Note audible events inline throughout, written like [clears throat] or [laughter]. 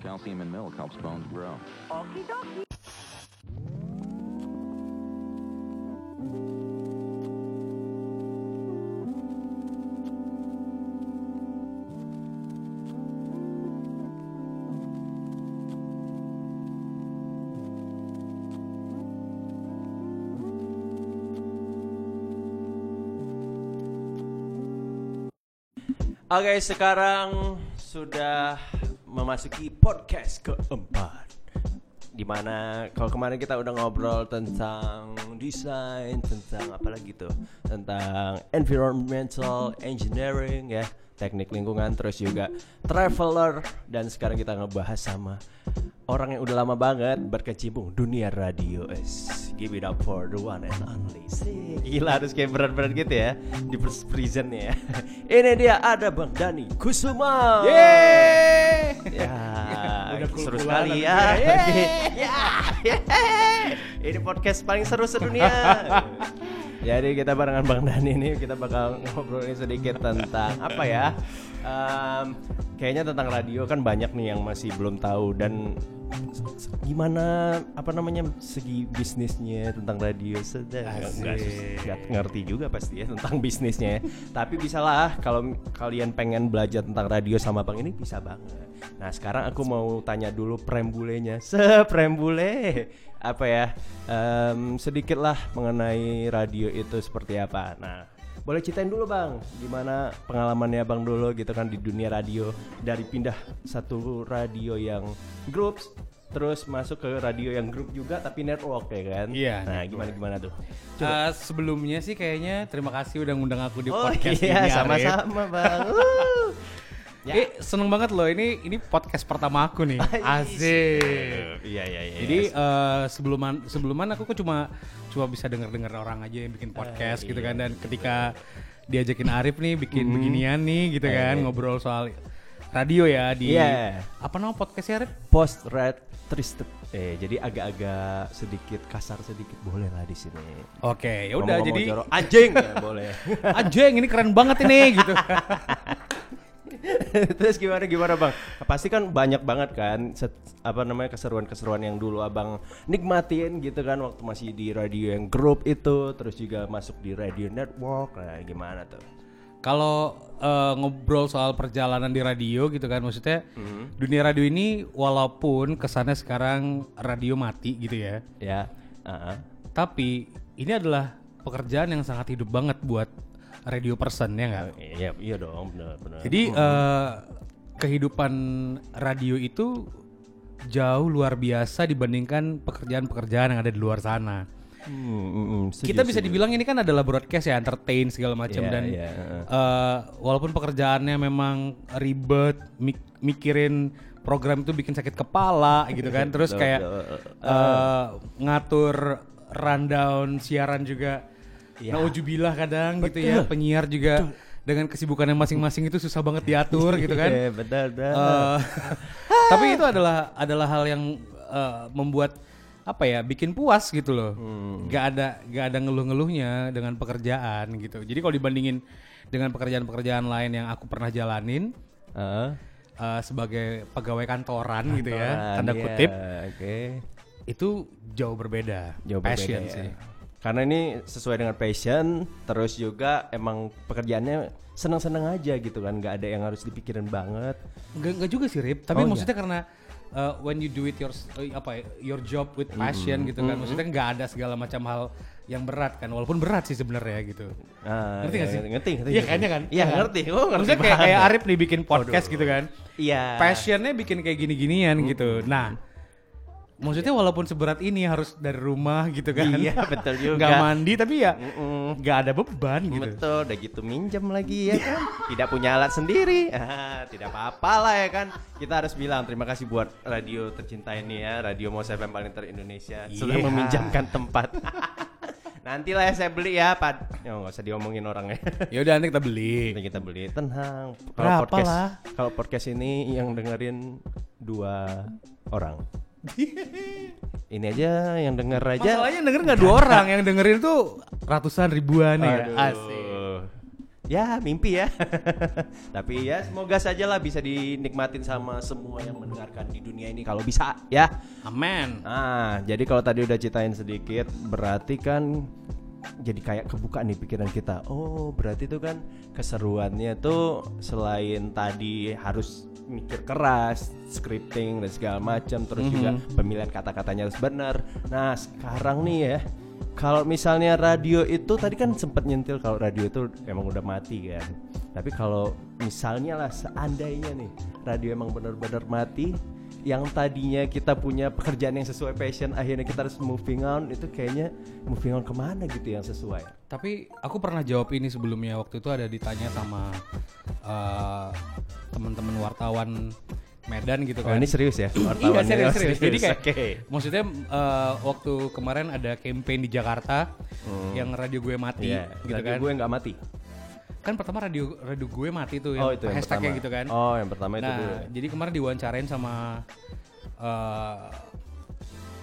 calcium in milk helps bones grow. Okie dokie. Oke, sekarang sudah memasuki podcast keempat. Di mana kalau kemarin kita udah ngobrol tentang desain, tentang apa lagi tuh, tentang environmental engineering ya, teknik lingkungan, terus juga traveler, dan sekarang kita ngebahas sama orang yang udah lama banget berkecimpung dunia radio. Es, give it up for the one and only. Sih, Gila harus kayak berat-berat gitu ya di first prison ya. [laughs] Ini dia ada Bang Dani Kusuma. Yeay. Ya, Udah seru kul-kulan sekali ya. ya. Ya, yeay. Ini podcast paling seru sedunia. Jadi kita barengan Bang Dani ini kita bakal ngobrolin sedikit tentang apa ya? Em, kayaknya tentang radio kan banyak nih yang masih belum tahu. Dan gimana apa namanya segi bisnisnya tentang radio? Sedang nggak ngerti juga pasti ya tentang [laughs] bisnisnya. Ya. tapi bisalah kalau kalian pengen belajar tentang radio sama bang ini bisa banget. Nah sekarang aku mau tanya dulu prembulenya. [laughs] Seprembule! Apa ya? Em, sedikit lah mengenai radio itu seperti apa. Nah boleh ceritain dulu bang, gimana pengalamannya bang dulu gitu kan di dunia radio dari pindah satu radio yang groups terus masuk ke radio yang grup juga tapi network ya kan? Iya, Nah gimana gimana tuh? Eh, sebelumnya sih kayaknya terima kasih udah ngundang aku di oh podcast iya ini. Sama-sama bang. [laughs] Uh. Ya. Eh seneng banget loh ini ini podcast pertama aku nih. [laughs] Asik. Iya iya iya. Jadi eh, sebeluman sebelumnya aku kok cuma cuma bisa denger-denger orang aja yang bikin podcast gitu kan dan ketika diajakin Arif nih bikin beginian nih gitu kan ngobrol soal radio ya di Iya. apa nama podcastnya Arif? post red twisted. Eh jadi agak-agak sedikit kasar sedikit boleh lah di sini. Oke, ya udah jadi jorok, anjing ya, [laughs] boleh. anjing ini keren banget ini gitu. [laughs] [laughs] Terus gimana gimana bang? Pasti kan banyak banget kan set- apa namanya keseruan-keseruan yang dulu abang nikmatin gitu kan waktu masih di radio yang grup itu, terus juga masuk di radio network, nah gimana tuh? Kalau eh, ngobrol soal perjalanan di radio gitu kan maksudnya Mhm. dunia radio ini walaupun kesannya sekarang radio mati gitu ya. Ya, uh-uh. Tapi ini adalah pekerjaan yang sangat hidup banget buat radio person ya nggak? iya iya dong, benar-benar. Jadi eh, kehidupan radio itu jauh luar biasa dibandingkan pekerjaan-pekerjaan yang ada di luar sana. Hmm, hmm, setuju, Kita bisa dibilang ini kan adalah broadcast ya, entertain segala macam Iya, dan iya, heeh. eh, walaupun pekerjaannya memang ribet, mik- mikirin program itu bikin sakit kepala gitu kan, [laughs] terus kayak eh, ngatur rundown siaran juga, Iya. naujubillah kadang gitu ya, penyiar juga dengan kesibukannya masing-masing itu susah banget diatur gitu kan. [laughs] Benar, benar. Eh, tapi itu adalah adalah hal yang eh, membuat apa ya bikin puas gitu loh Hmm. nggak ada nggak ada ngeluh-ngeluhnya dengan pekerjaan gitu jadi kalau dibandingin dengan pekerjaan-pekerjaan lain yang aku pernah jalanin Heeh. eh, sebagai pegawai kantoran, gitu ya Kantoran, tanda iya, kutip Oke. itu jauh berbeda Jauh passion berbeda ya. sih Karena ini sesuai dengan passion, terus juga emang pekerjaannya senang-senang aja gitu kan, nggak ada yang harus dipikirin banget. Enggak, enggak juga sih Rip, tapi Oh, maksudnya karena uh, when you do it your uh, apa ya, your job with passion gitu kan, maksudnya nggak ada segala macam hal yang berat kan, walaupun berat sih sebenarnya gitu. Ah, Ngerti iya, nggak sih? Ngerti, ngerti. Iya kayaknya kan? Iya ngerti. Oh ngerti. Maksudnya kayak, kayak. Arif nih bikin podcast gitu kan, Iya. passionnya bikin kayak gini-ginian gitu. Nah, maksudnya walaupun seberat ini harus dari rumah gitu kan, Iya betul [laughs] juga. nggak mandi tapi ya Mm-mm. nggak ada beban gitu. Betul, udah gitu minjem lagi ya kan. Tidak punya alat sendiri. [laughs] Ah, tidak apa-apa lah ya kan. Kita harus bilang terima kasih buat radio tercinta ini ya, Radio Mos FM paling ter Indonesia sudah Iya. meminjamkan tempat. [laughs] Nanti lah ya saya beli ya, Pak. Ya nggak usah diomongin orangnya. Ya udah nanti kita beli. Nanti kita beli. Tenang. Kalau podcast kalau podcast ini yang dengerin dua orang. [laughs] ini aja yang denger aja. Masalahnya yang denger nggak dua orang, yang dengerin tuh ratusan ribuan ya. Asik. ya mimpi ya. [laughs] Tapi ya semoga saja lah bisa dinikmatin sama semua yang mendengarkan di dunia ini kalau bisa ya. Amen. Ah, jadi kalau tadi udah ceritain sedikit, berarti kan jadi kayak kebuka nih pikiran kita. Oh, berarti itu kan keseruannya tuh selain tadi harus mikir keras, scripting dan segala macam, terus juga pemilihan kata-katanya harus benar. Nah, sekarang nih ya, kalau misalnya radio itu tadi kan sempat nyentil kalau radio itu emang udah mati kan. Tapi kalau misalnya lah seandainya nih radio emang benar-benar mati, yang tadinya kita punya pekerjaan yang sesuai passion akhirnya kita harus moving on itu kayaknya moving on ke mana gitu yang sesuai Tapi aku pernah jawab ini sebelumnya waktu itu ada ditanya sama eh, teman-teman wartawan Medan gitu oh kan. ini serius ya [clears throat] Iya wartawannya? serius, serius. Jadi [laughs] kayak oke maksudnya eh, waktu kemarin ada campaign di Jakarta yang radio gue mati Iya, gitu radio kan. gue nggak mati Kan pertama radio radio gue mati tuh oh yang itu yang hashtagnya pertama gitu kan. oh yang pertama itu nah, dulu jadi kemarin diwawancarain sama eh,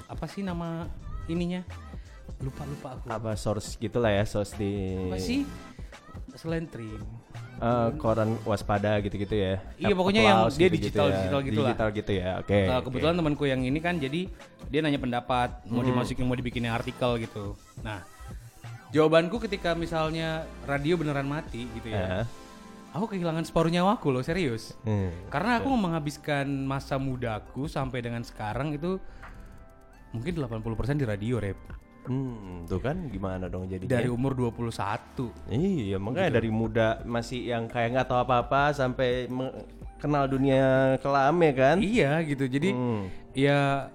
apa sih nama ininya? Lupa lupa aku. apa source gitulah ya source di Apa sih? Selain trim. Eh, koran waspada gitu-gitu ya Iya, pokoknya yang dia gitu-gitu digital- ya. digital gitu lah. digital gitu ya oke Uh, oke. kebetulan temanku yang ini kan jadi dia nanya pendapat mau dimasukin mau dibikin artikel gitu. Nah, jawabanku ketika misalnya radio beneran mati gitu ya. Eh, Aku kehilangan separuh nyawaku loh, serius. hmm. Karena aku menghabiskan masa mudaku sampai dengan sekarang itu mungkin 80% di radio rap. Hmm, tuh kan gimana dong jadinya Dari umur 21. Iya, makanya dari muda masih yang kayak nggak tahu apa-apa sampai kenal dunia kelam ya kan? Iya gitu. Jadi Hmm. ya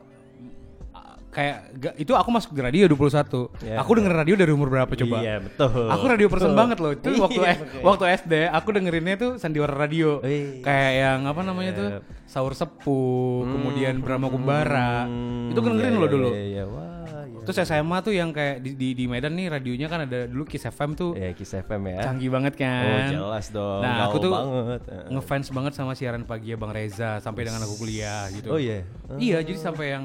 kayak ga- itu aku masuk di radio 21. Ya. Aku denger radio dari umur berapa coba? Iya, betul. Aku radio person Betul. banget loh. Itu waktu Iya, eh, waktu SD aku dengerinnya tuh sandiwara radio. Wih. Kayak yang apa namanya tuh? Saur Sepuh, kemudian Brahma Kumbara. Hmm, itu dengerin iya, lo iya, dulu. Iya, iya. Wah, iya. Terus SMA tuh yang kayak di, di, di Medan nih radionya kan ada dulu Kiss FM tuh Ya, Kiss FM ya. canggih banget Oh, kan. jelas dong. Nah, aku tuh banget. Ngefans banget sama siaran pagi ya Bang Reza sampai dengan aku kuliah gitu. Oh iya. Iya, jadi sampai yang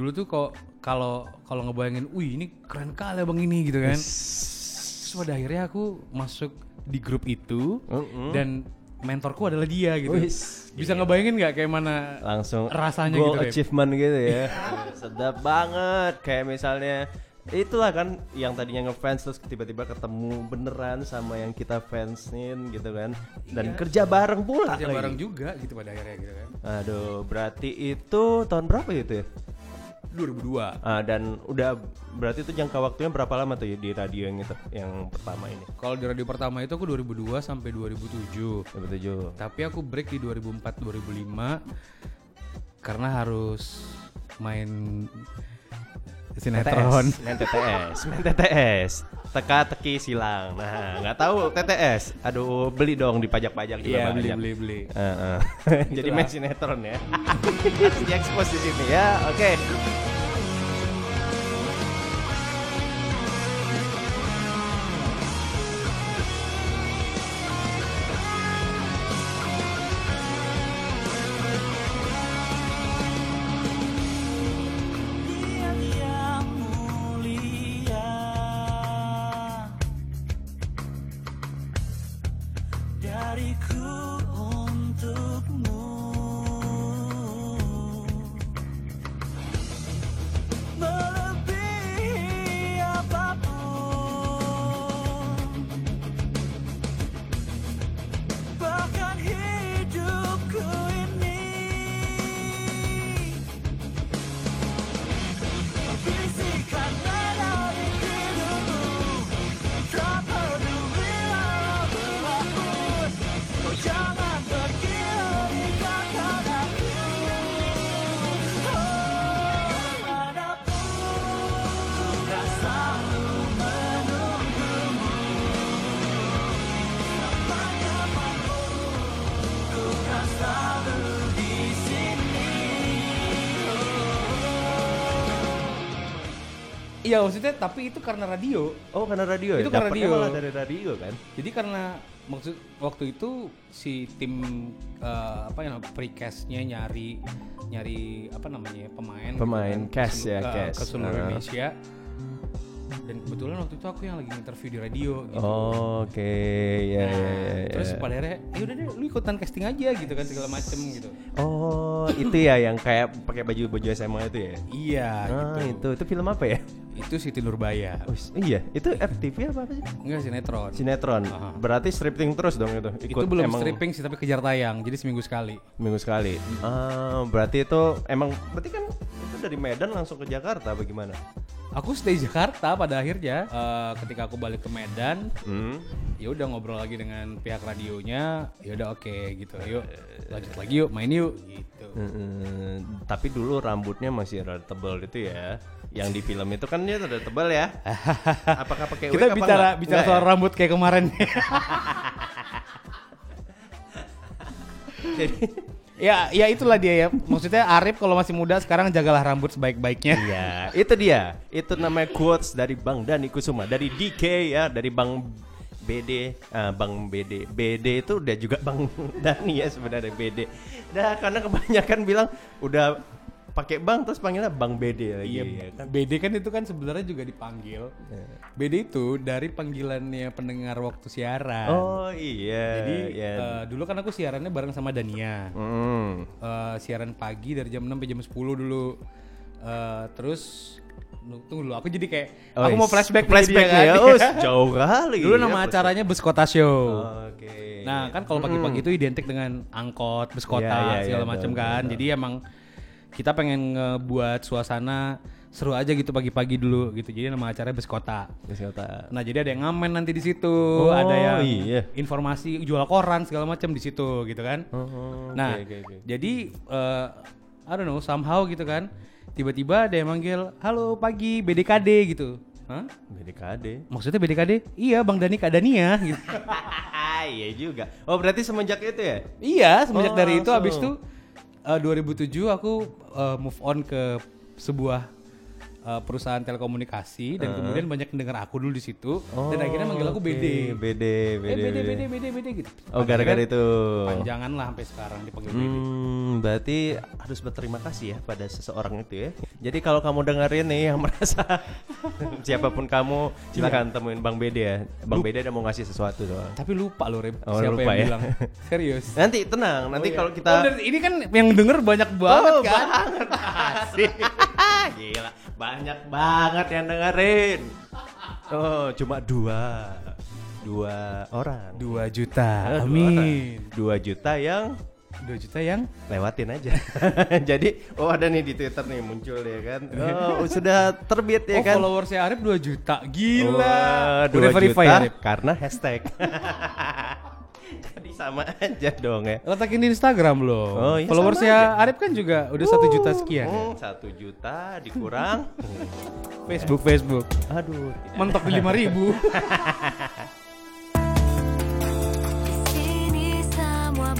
dulu tuh kok kalau kalau ngebayangin, wih ini keren kali bang ini gitu kan. Terus pada akhirnya aku masuk di grup itu Mm-mm. dan mentorku adalah dia gitu. Wis, Bisa ngebayangin nggak kayak mana langsung rasanya goal gitu, achievement gitu ya [laughs] sedap banget kayak misalnya itulah kan yang tadinya ngefans terus tiba-tiba ketemu beneran sama yang kita fansin gitu kan dan kerja bareng pula kerja lagi. bareng juga gitu pada akhirnya gitu kan. aduh berarti itu tahun berapa itu ya 2002. Ah, dan udah berarti itu jangka waktunya berapa lama tuh ya di radio yang itu yang pertama ini Kalau di radio pertama itu aku 2002 sampai 2007. Betul Tapi aku break di 2004 2005 karena harus main sinetron. Main TTS, main TTS, teka teki silang. Nah, nggak tahu TTS. Aduh, beli dong di pajak-pajak juga Iya beli beli beli. [laughs] Jadi main sinetron ya. [laughs] Harus diekspos di sini ya. Oke. yang Iya maksudnya tapi itu karena radio. Oh, karena radio ya. Itu karena Dapetnya radio. malah dari radio kan. Jadi karena maksud waktu itu si tim eh, apa ya precastnya nyari nyari apa namanya pemain gitu Pemain, kan, cast ya, selu- ke- cast. ke seluruh Heeh. Indonesia dan kebetulan waktu itu aku yang lagi interview di radio gitu Oh, Oke, ya, ya, ya, ya. terus pada akhirnya ya udah deh lu ikutan casting aja gitu kan segala macem gitu Oh, itu ya yang kayak pakai baju baju SMA itu ya? iya Ah, gitu itu itu film apa ya? Itu Siti Nurbaya Oh, iya, itu FTV apa apa sih? enggak sinetron Sinetron. Aha. Berarti stripping terus dong itu. itu belum emang stripping sih tapi kejar tayang jadi seminggu sekali minggu sekali. Ah, berarti itu emang berarti kan itu dari Medan langsung ke Jakarta bagaimana? aku stay Jakarta pada akhirnya Eh, ketika aku balik ke Medan Hmm. ya udah ngobrol lagi dengan pihak radionya ya udah oke gitu yuk lanjut lagi yuk main yuk gitu Eh, tapi dulu rambutnya masih rada tebal itu ya. Yang di film itu kan dia rada tebal ya. [laughs] Apakah pakai kita bicara enggak? bicara Enggak soal ya? rambut kayak kemarin [laughs] Jadi ya ya itulah dia ya maksudnya Arif kalau masih muda sekarang jagalah rambut sebaik-baiknya Iya, itu dia. Itu namanya quotes dari Bang Dani Kusuma, dari DK ya, dari Bang BD, ah, Bang BD. BD itu udah juga Bang [laughs] Dani ya sebenarnya BD. Nah, karena kebanyakan bilang udah pakai Bang terus panggilnya Bang BD lagi Iya, ya kan. BD kan itu kan sebenarnya juga dipanggil. BD itu dari panggilannya pendengar waktu siaran. Oh iya. Jadi ya. eh, dulu kan aku siarannya bareng sama Dania. Hmm. Eh, siaran pagi dari jam 6 sampai jam 10 dulu. Eh, terus tunggu dulu, aku jadi kayak Oh, aku mau flashback flashback nih ya. kan. Oh, [laughs] jauh kali. Dulu ya, nama flashback. acaranya Beskota Show. Oke. Nah kan kalau pagi-pagi itu identik dengan angkot, bus kota, Iya, iya, segala iya, macam kan. betul. Jadi emang kita pengen ngebuat suasana seru aja gitu pagi-pagi dulu gitu. Jadi nama acaranya bus kota. Nah jadi ada yang ngamen nanti di situ, Oh, ada yang iya. informasi jual koran segala macam di situ gitu kan. Oh, nah oke, oke, oke. jadi eh, I don't know somehow gitu kan. Tiba-tiba ada yang manggil, halo pagi BDKD gitu. Hah? BDKD. Maksudnya BDKD? Iya Bang Dani Kadania gitu. [laughs] iya juga. Oh, berarti semenjak itu ya? Iya, semenjak Oh, dari itu langsung. abis itu eh, 2007 aku eh, move on ke sebuah eh, perusahaan telekomunikasi dan kemudian banyak dengar aku dulu di situ dan akhirnya manggil aku BD. Oh, Oke, BD, BD, Eh BD BD BD BD gitu. Oh, gara-gara itu. Panjangan lah sampai sekarang dipanggil BD. Hmm, berarti harus berterima kasih ya pada seseorang itu ya. Jadi kalau kamu dengerin nih yang [laughs] merasa siapa pun kamu silakan temuin Bang BD ya. Bang BD ada mau ngasih sesuatu soal. Tapi lupa loh Reb, Oh, siapa lupa yang ya? bilang. [laughs] Serius. Nanti tenang, nanti kalau kita Oh, ini kan yang denger banyak banget Oh, kan. banget. [laughs] Asik. Gila, banyak banget yang dengerin. Oh, cuma dua. Dua orang. 2 juta. Dua Amin. orang. Dua juta yang 2 juta yang lewatin aja. [laughs] Jadi, oh ada nih di Twitter nih muncul ya kan. Oh, sudah terbit ya oh, kan. followersnya Arif 2 juta. Gila. Udah dua verify juta ya, Arif? karena hashtag. [laughs] Jadi sama aja dong ya. Letakin di Instagram loh. Oh, iya, Followersnya Arif kan juga udah satu juta sekian. ya? Satu juta dikurang. [laughs] Facebook Facebook. Aduh. Mentok di lima ribu. [laughs] Di sini semua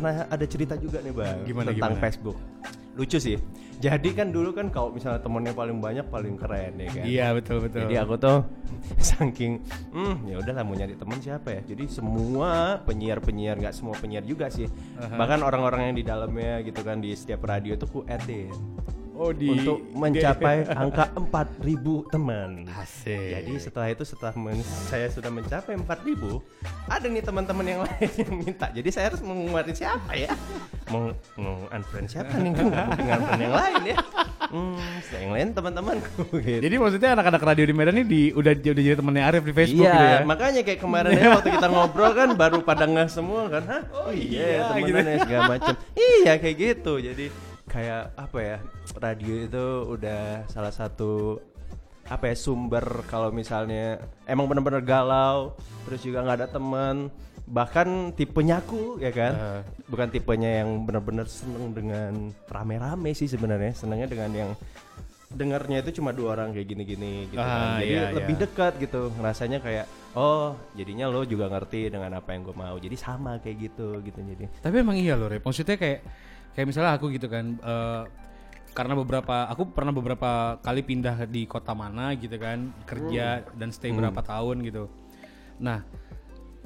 pernah ada cerita juga nih bang Gimana, tentang gimana? Facebook. Lucu sih. Jadi kan dulu kan kalau misalnya temennya paling banyak paling keren ya kan. Iya betul betul. Jadi aku tuh [laughs] saking hmm ya udahlah mau nyari temen siapa ya. Jadi semua penyiar-penyiar nggak semua penyiar juga sih. Bahkan orang-orang yang di dalamnya gitu kan di setiap radio tuh ku add Oh, di- untuk di- mencapai [laughs] angka 4000 teman. Asik. Jadi setelah itu setelah men- saya sudah mencapai 4000, ada nih teman-teman yang [laughs] lain yang minta. Jadi saya harus mengeluarin siapa ya? Mau mau unfriend siapa nih? Mungkin unfriend yang lain ya. Hmm, yang lain teman-temanku [laughs] gitu. Jadi maksudnya anak-anak radio di Medan ini di, udah udah jadi temannya Arif di Facebook iya, gitu ya. makanya kayak kemarin ya waktu kita ngobrol kan baru pada nggak semua kan, Hah? Oh iya, iya, temenan ya segala macam. iya kayak gitu. Jadi kayak apa ya? Radio itu udah salah satu apa ya sumber kalau misalnya emang bener-bener galau, terus juga nggak ada teman, bahkan tipenya aku ya kan, Eh. bukan tipenya yang bener-bener seneng dengan rame-rame sih sebenarnya, senengnya dengan yang dengarnya itu cuma dua orang kayak gini-gini gitu Ah, kan. Jadi iya, lebih iya. dekat gitu. Ngerasanya kayak oh, jadinya lo juga ngerti dengan apa yang gue mau. Jadi sama kayak gitu gitu jadi. Tapi emang iya loh, Rep. Maksudnya kayak kayak misalnya aku gitu kan eh, karena beberapa aku pernah beberapa kali pindah di kota mana gitu kan, kerja dan stay berapa tahun gitu. Nah,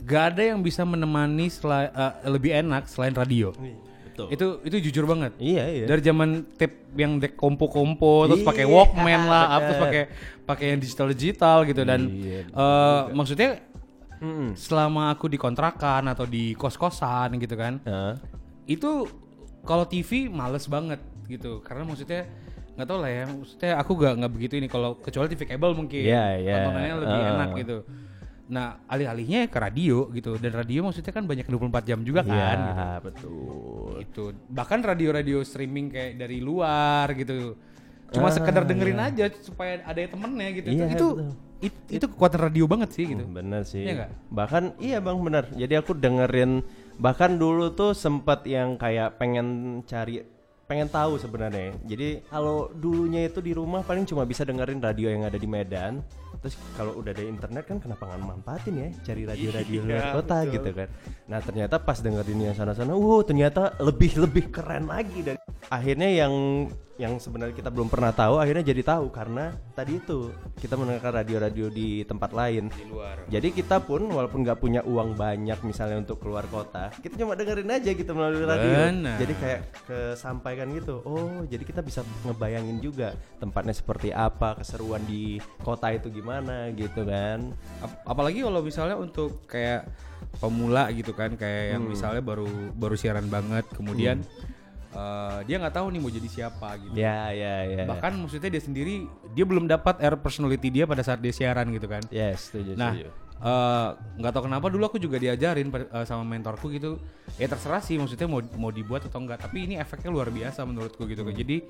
gak ada yang bisa menemani sela- eh, lebih enak selain radio. Betul. Itu itu jujur banget. Iya, iya. Dari zaman tape yang dek kompo-kompo terus Iya, pakai Walkman lah, terus pakai pakai yang digital-digital gitu dan Iya, eh, maksudnya Mm-mm. selama aku di kontrakan atau di kos-kosan gitu kan Nah, itu kalau TV males banget gitu karena maksudnya nggak tahu lah ya maksudnya aku gak nggak begitu ini kalau kecuali TV kabel mungkin Iya, iya. tontonannya lebih Ah. enak gitu nah alih-alihnya ke radio gitu dan radio maksudnya kan banyak 24 jam juga kan gitu. Iya, betul. Gitu. bahkan radio-radio streaming kayak dari luar gitu cuma Ah, sekedar dengerin aja supaya ada temennya gitu Iya, itu it- itu kekuatan radio banget sih gitu Bener sih. Iya nggak? Bahkan iya bang bener. Jadi aku dengerin bahkan dulu tuh sempat yang kayak pengen cari pengen tahu sebenarnya. Jadi kalau dulunya itu di rumah paling cuma bisa dengerin radio yang ada di Medan. Terus kalau udah ada internet kan kenapa nggak manfaatin ya cari radio-radio Iya, luar kota betul. gitu kan. Nah ternyata pas dengerin yang sana-sana, wow ternyata lebih lebih keren lagi dan akhirnya yang yang sebenarnya kita belum pernah tahu akhirnya jadi tahu karena tadi itu kita mendengarkan radio-radio di tempat lain di luar jadi kita pun walaupun nggak punya uang banyak misalnya untuk keluar kota, kita cuma dengerin aja gitu melalui radio. Benar. Jadi kayak kesampaikan gitu. Oh, jadi kita bisa ngebayangin juga tempatnya seperti apa, keseruan di kota itu gimana gitu kan. Ap- apalagi kalau misalnya untuk kayak pemula gitu kan kayak yang misalnya baru baru siaran banget kemudian eh, dia nggak tahu nih mau jadi siapa gitu. Ya, ya, ya. bahkan maksudnya dia sendiri dia belum dapat air personality dia pada saat dia siaran gitu kan. Yes, setuju, nah eh, nggak tahu kenapa dulu aku juga diajarin eh, sama mentorku gitu. Ya terserah sih maksudnya mau mau dibuat atau enggak tapi ini efeknya luar biasa menurutku gitu kan jadi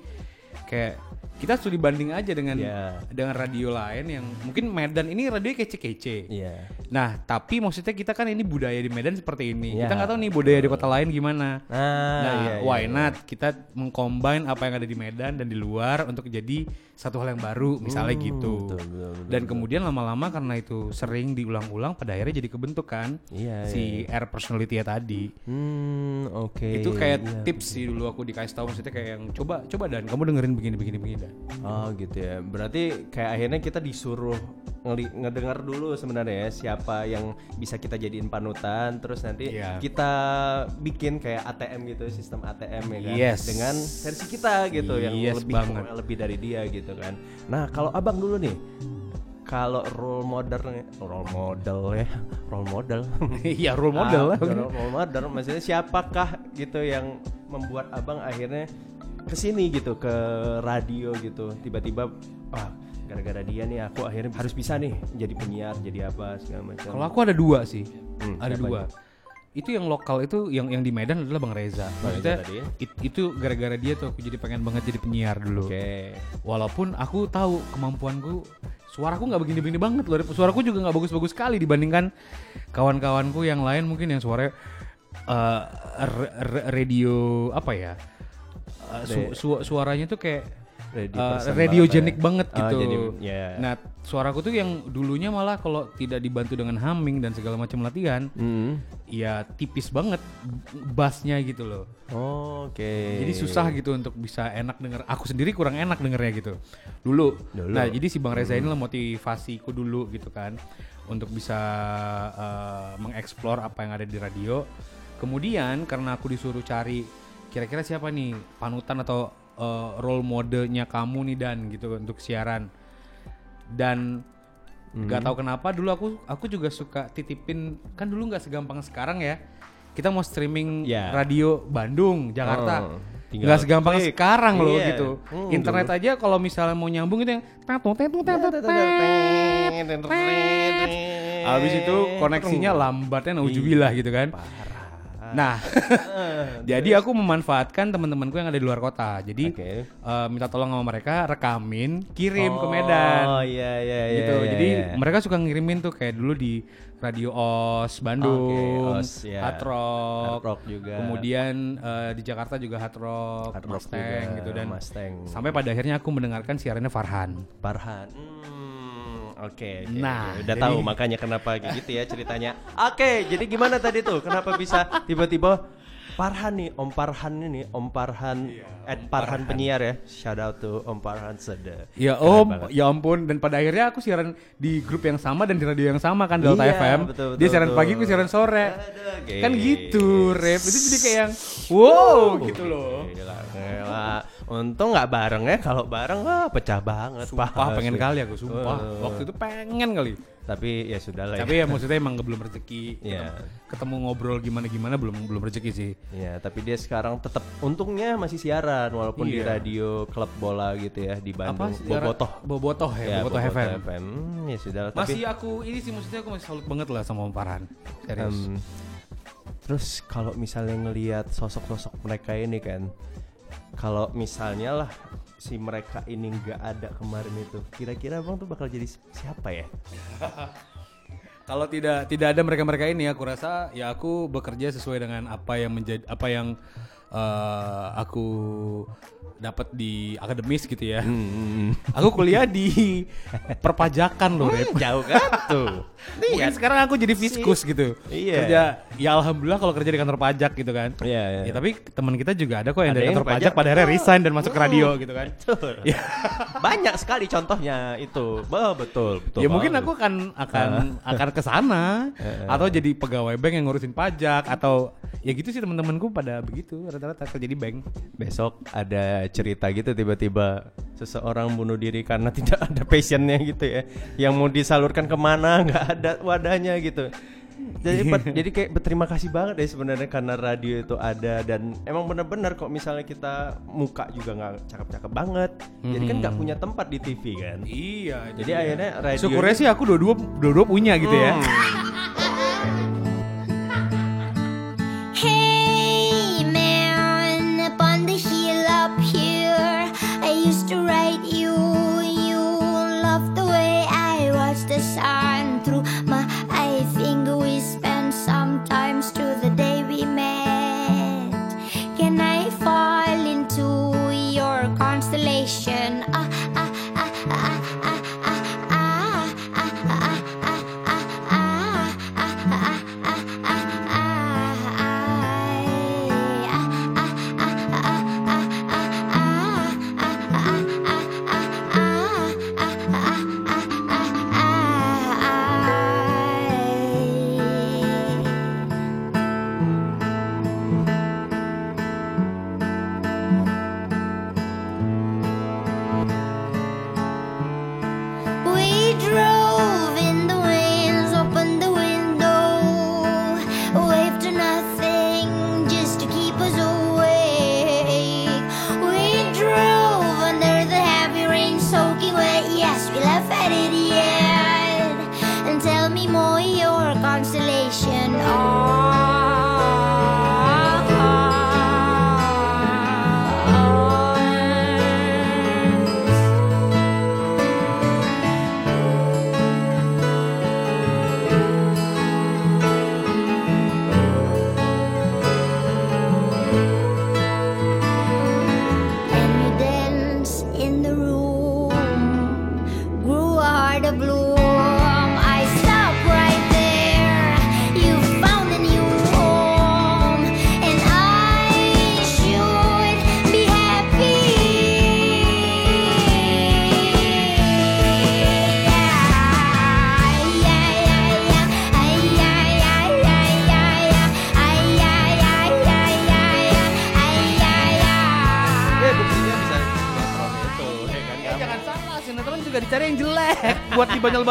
kayak kita studi banding aja dengan Ya. dengan radio lain yang mungkin Medan ini radio kece-kece Iya. Nah, tapi maksudnya kita kan ini budaya di Medan seperti ini. Iya. Kita nggak tahu nih budaya di kota lain gimana. Nah, Nah, iya, iya, why iya. not kita mengcombine apa yang ada di Medan dan di luar untuk jadi satu hal yang baru, misalnya gitu. betul, betul, betul, dan kemudian lama-lama karena itu sering diulang-ulang, pada akhirnya jadi kebentuk kan Iya, si air personality tadi. Hmm, oke. itu kayak Iya. tips sih dulu aku dikasih tahu maksudnya kayak yang coba coba dan kamu dengerin begini begini begini dan. Oh gitu ya. Berarti kayak akhirnya kita disuruh ngedengar dulu sebenarnya ya siapa yang bisa kita jadiin panutan terus nanti Iya. kita bikin kayak ATM gitu, sistem ATM ya kan. Yes. Dengan versi kita gitu yang Yes lebih banget. lebih dari dia gitu kan. Nah, kalau Abang dulu nih kalau role model role model ya, role model. [laughs] Iya role model lah. [laughs] Ah, role model maksudnya siapakah gitu yang membuat abang akhirnya ke sini gitu ke radio gitu tiba-tiba ah gara-gara dia nih aku akhirnya harus bisa nih jadi penyiar jadi apa segala macam Kalau aku ada dua sih, Hmm, ada dua. Itu yang lokal itu yang yang di Medan adalah Bang Reza. Bang Reza tadi ya? it- itu gara-gara dia tuh aku jadi pengen banget jadi penyiar dulu. oke Walaupun aku tahu kemampuanku suaraku nggak begini-begini banget loh. Suaraku juga nggak bagus-bagus sekali dibandingkan kawan-kawanku yang lain mungkin yang suaranya r- radio apa ya? Eh, su- su- suaranya tuh kayak Radio eh, radiogenik banget banget ya. Oh, gitu. jadi, ya. Nah, suaraku tuh yang dulunya malah kalau tidak dibantu dengan humming dan segala macam latihan, Hmm. ya tipis banget bassnya gitu loh. oke Jadi susah gitu untuk bisa enak denger. Aku sendiri kurang enak dengernya gitu. Dulu. Dulu. Nah, jadi si Bang Reza ini lah motivasiku dulu gitu kan untuk bisa eh, mengeksplor apa yang ada di radio. Kemudian karena aku disuruh cari kira-kira siapa nih panutan atau eh, role modenya kamu nih dan gitu untuk siaran. Dan nggak tahu kenapa dulu aku aku juga suka titipin kan dulu nggak segampang sekarang ya kita mau streaming Ya. radio Bandung Jakarta. Oh, nggak segampang klik. sekarang loh Iya. gitu. Hmm, internet aja kalau misalnya mau nyambung itu yang Habis itu koneksinya lambatnya naujubillah gitu kan. Nah, [laughs] [laughs] jadi aku memanfaatkan teman-temanku yang ada di luar kota. Jadi Oke. eh, minta tolong sama mereka rekamin, kirim ke Medan. Oh iya iya iya. gitu. iya, Jadi iya. mereka suka ngirimin tuh kayak dulu di Radio OS Bandung, Oke, OS, ya. Hard Rock, Hard Rock juga. Kemudian eh, di Jakarta juga Hard Rock, Hard Rock Mustang juga, gitu dan Mustang. sampai pada akhirnya aku mendengarkan siarannya Farhan. Parhan. Hmm, oke. oke, Nah, oke. udah jadi- tahu [laughs] makanya kenapa kayak gitu ya ceritanya. Oke, jadi gimana tadi tuh? Kenapa bisa tiba-tiba Parhan nih, Om Parhan ini, Om Parhan, Ed Parhan penyiar ya. Shout out to Om Parhan Sede. Ya Keren om, banget. ya ampun dan pada akhirnya aku siaran di grup yang sama dan di radio yang sama kan Delta Iya, FM. betul, Dia betul, siaran betul. pagi, aku siaran sore. Aduh, kan gitu, rap itu jadi kayak yang wow gitu loh. Gila, gila. Untung nggak bareng ya. Kalau bareng wah pecah banget. Sumpah Pak. pengen kali aku sumpah. Eh. Waktu itu pengen kali. Tapi ya sudah lah. Tapi ya maksudnya emang belum rezeki. Iya. Ketemu- Ketemu ngobrol gimana gimana belum belum rezeki sih. Ya, tapi dia sekarang tetap untungnya masih siaran walaupun di Iya. radio klub bola gitu ya di Bandung. sih? Bobotoh. Bobotoh ya, Bobotoh, FM. Hmm, ya sudah lah. Tapi Masih aku ini sih maksudnya aku masih salut banget lah sama Om Farhan. Serius. em, terus kalau misalnya ngelihat sosok-sosok mereka ini kan, kalau misalnya lah si mereka ini nggak ada kemarin itu, kira-kira bang tuh bakal jadi siapa ya? [laughs] Kalau tidak tidak ada mereka-mereka ini aku rasa ya aku bekerja sesuai dengan apa yang menjadi apa yang eh, aku dapat di akademis gitu ya. Hmm, Aku kuliah di perpajakan loh, Rep. Jauh kan [laughs] tuh. Mungkin sekarang aku jadi fiskus gitu. Iya. Kerja ya alhamdulillah kalau kerja di kantor pajak gitu kan. Iya, iya. Ya tapi teman kita juga ada kok yang Ada dari yang kantor pajak. pajak pada akhirnya resign dan masuk ke radio gitu kan. Betul. Ya. [laughs] Banyak sekali contohnya itu. Bah, betul, betul. ya mungkin aku akan akan akan ke sana atau jadi pegawai bank yang ngurusin pajak atau ya gitu sih teman-temanku pada begitu rata-rata kerja di bank. besok ada cerita gitu tiba-tiba seseorang bunuh diri karena [laughs] tidak ada passionnya gitu ya. Yang mau disalurkan ke mana nggak ada wadahnya gitu. Jadi pe- jadi kayak berterima kasih banget deh sebenarnya karena radio itu ada dan emang benar-benar kok misalnya kita muka juga nggak cakep-cakep banget. Jadi kan nggak punya tempat di TV kan. Iya. jadi akhirnya radio syukurnya sih aku dua-dua dua-dua punya gitu ya. [laughs]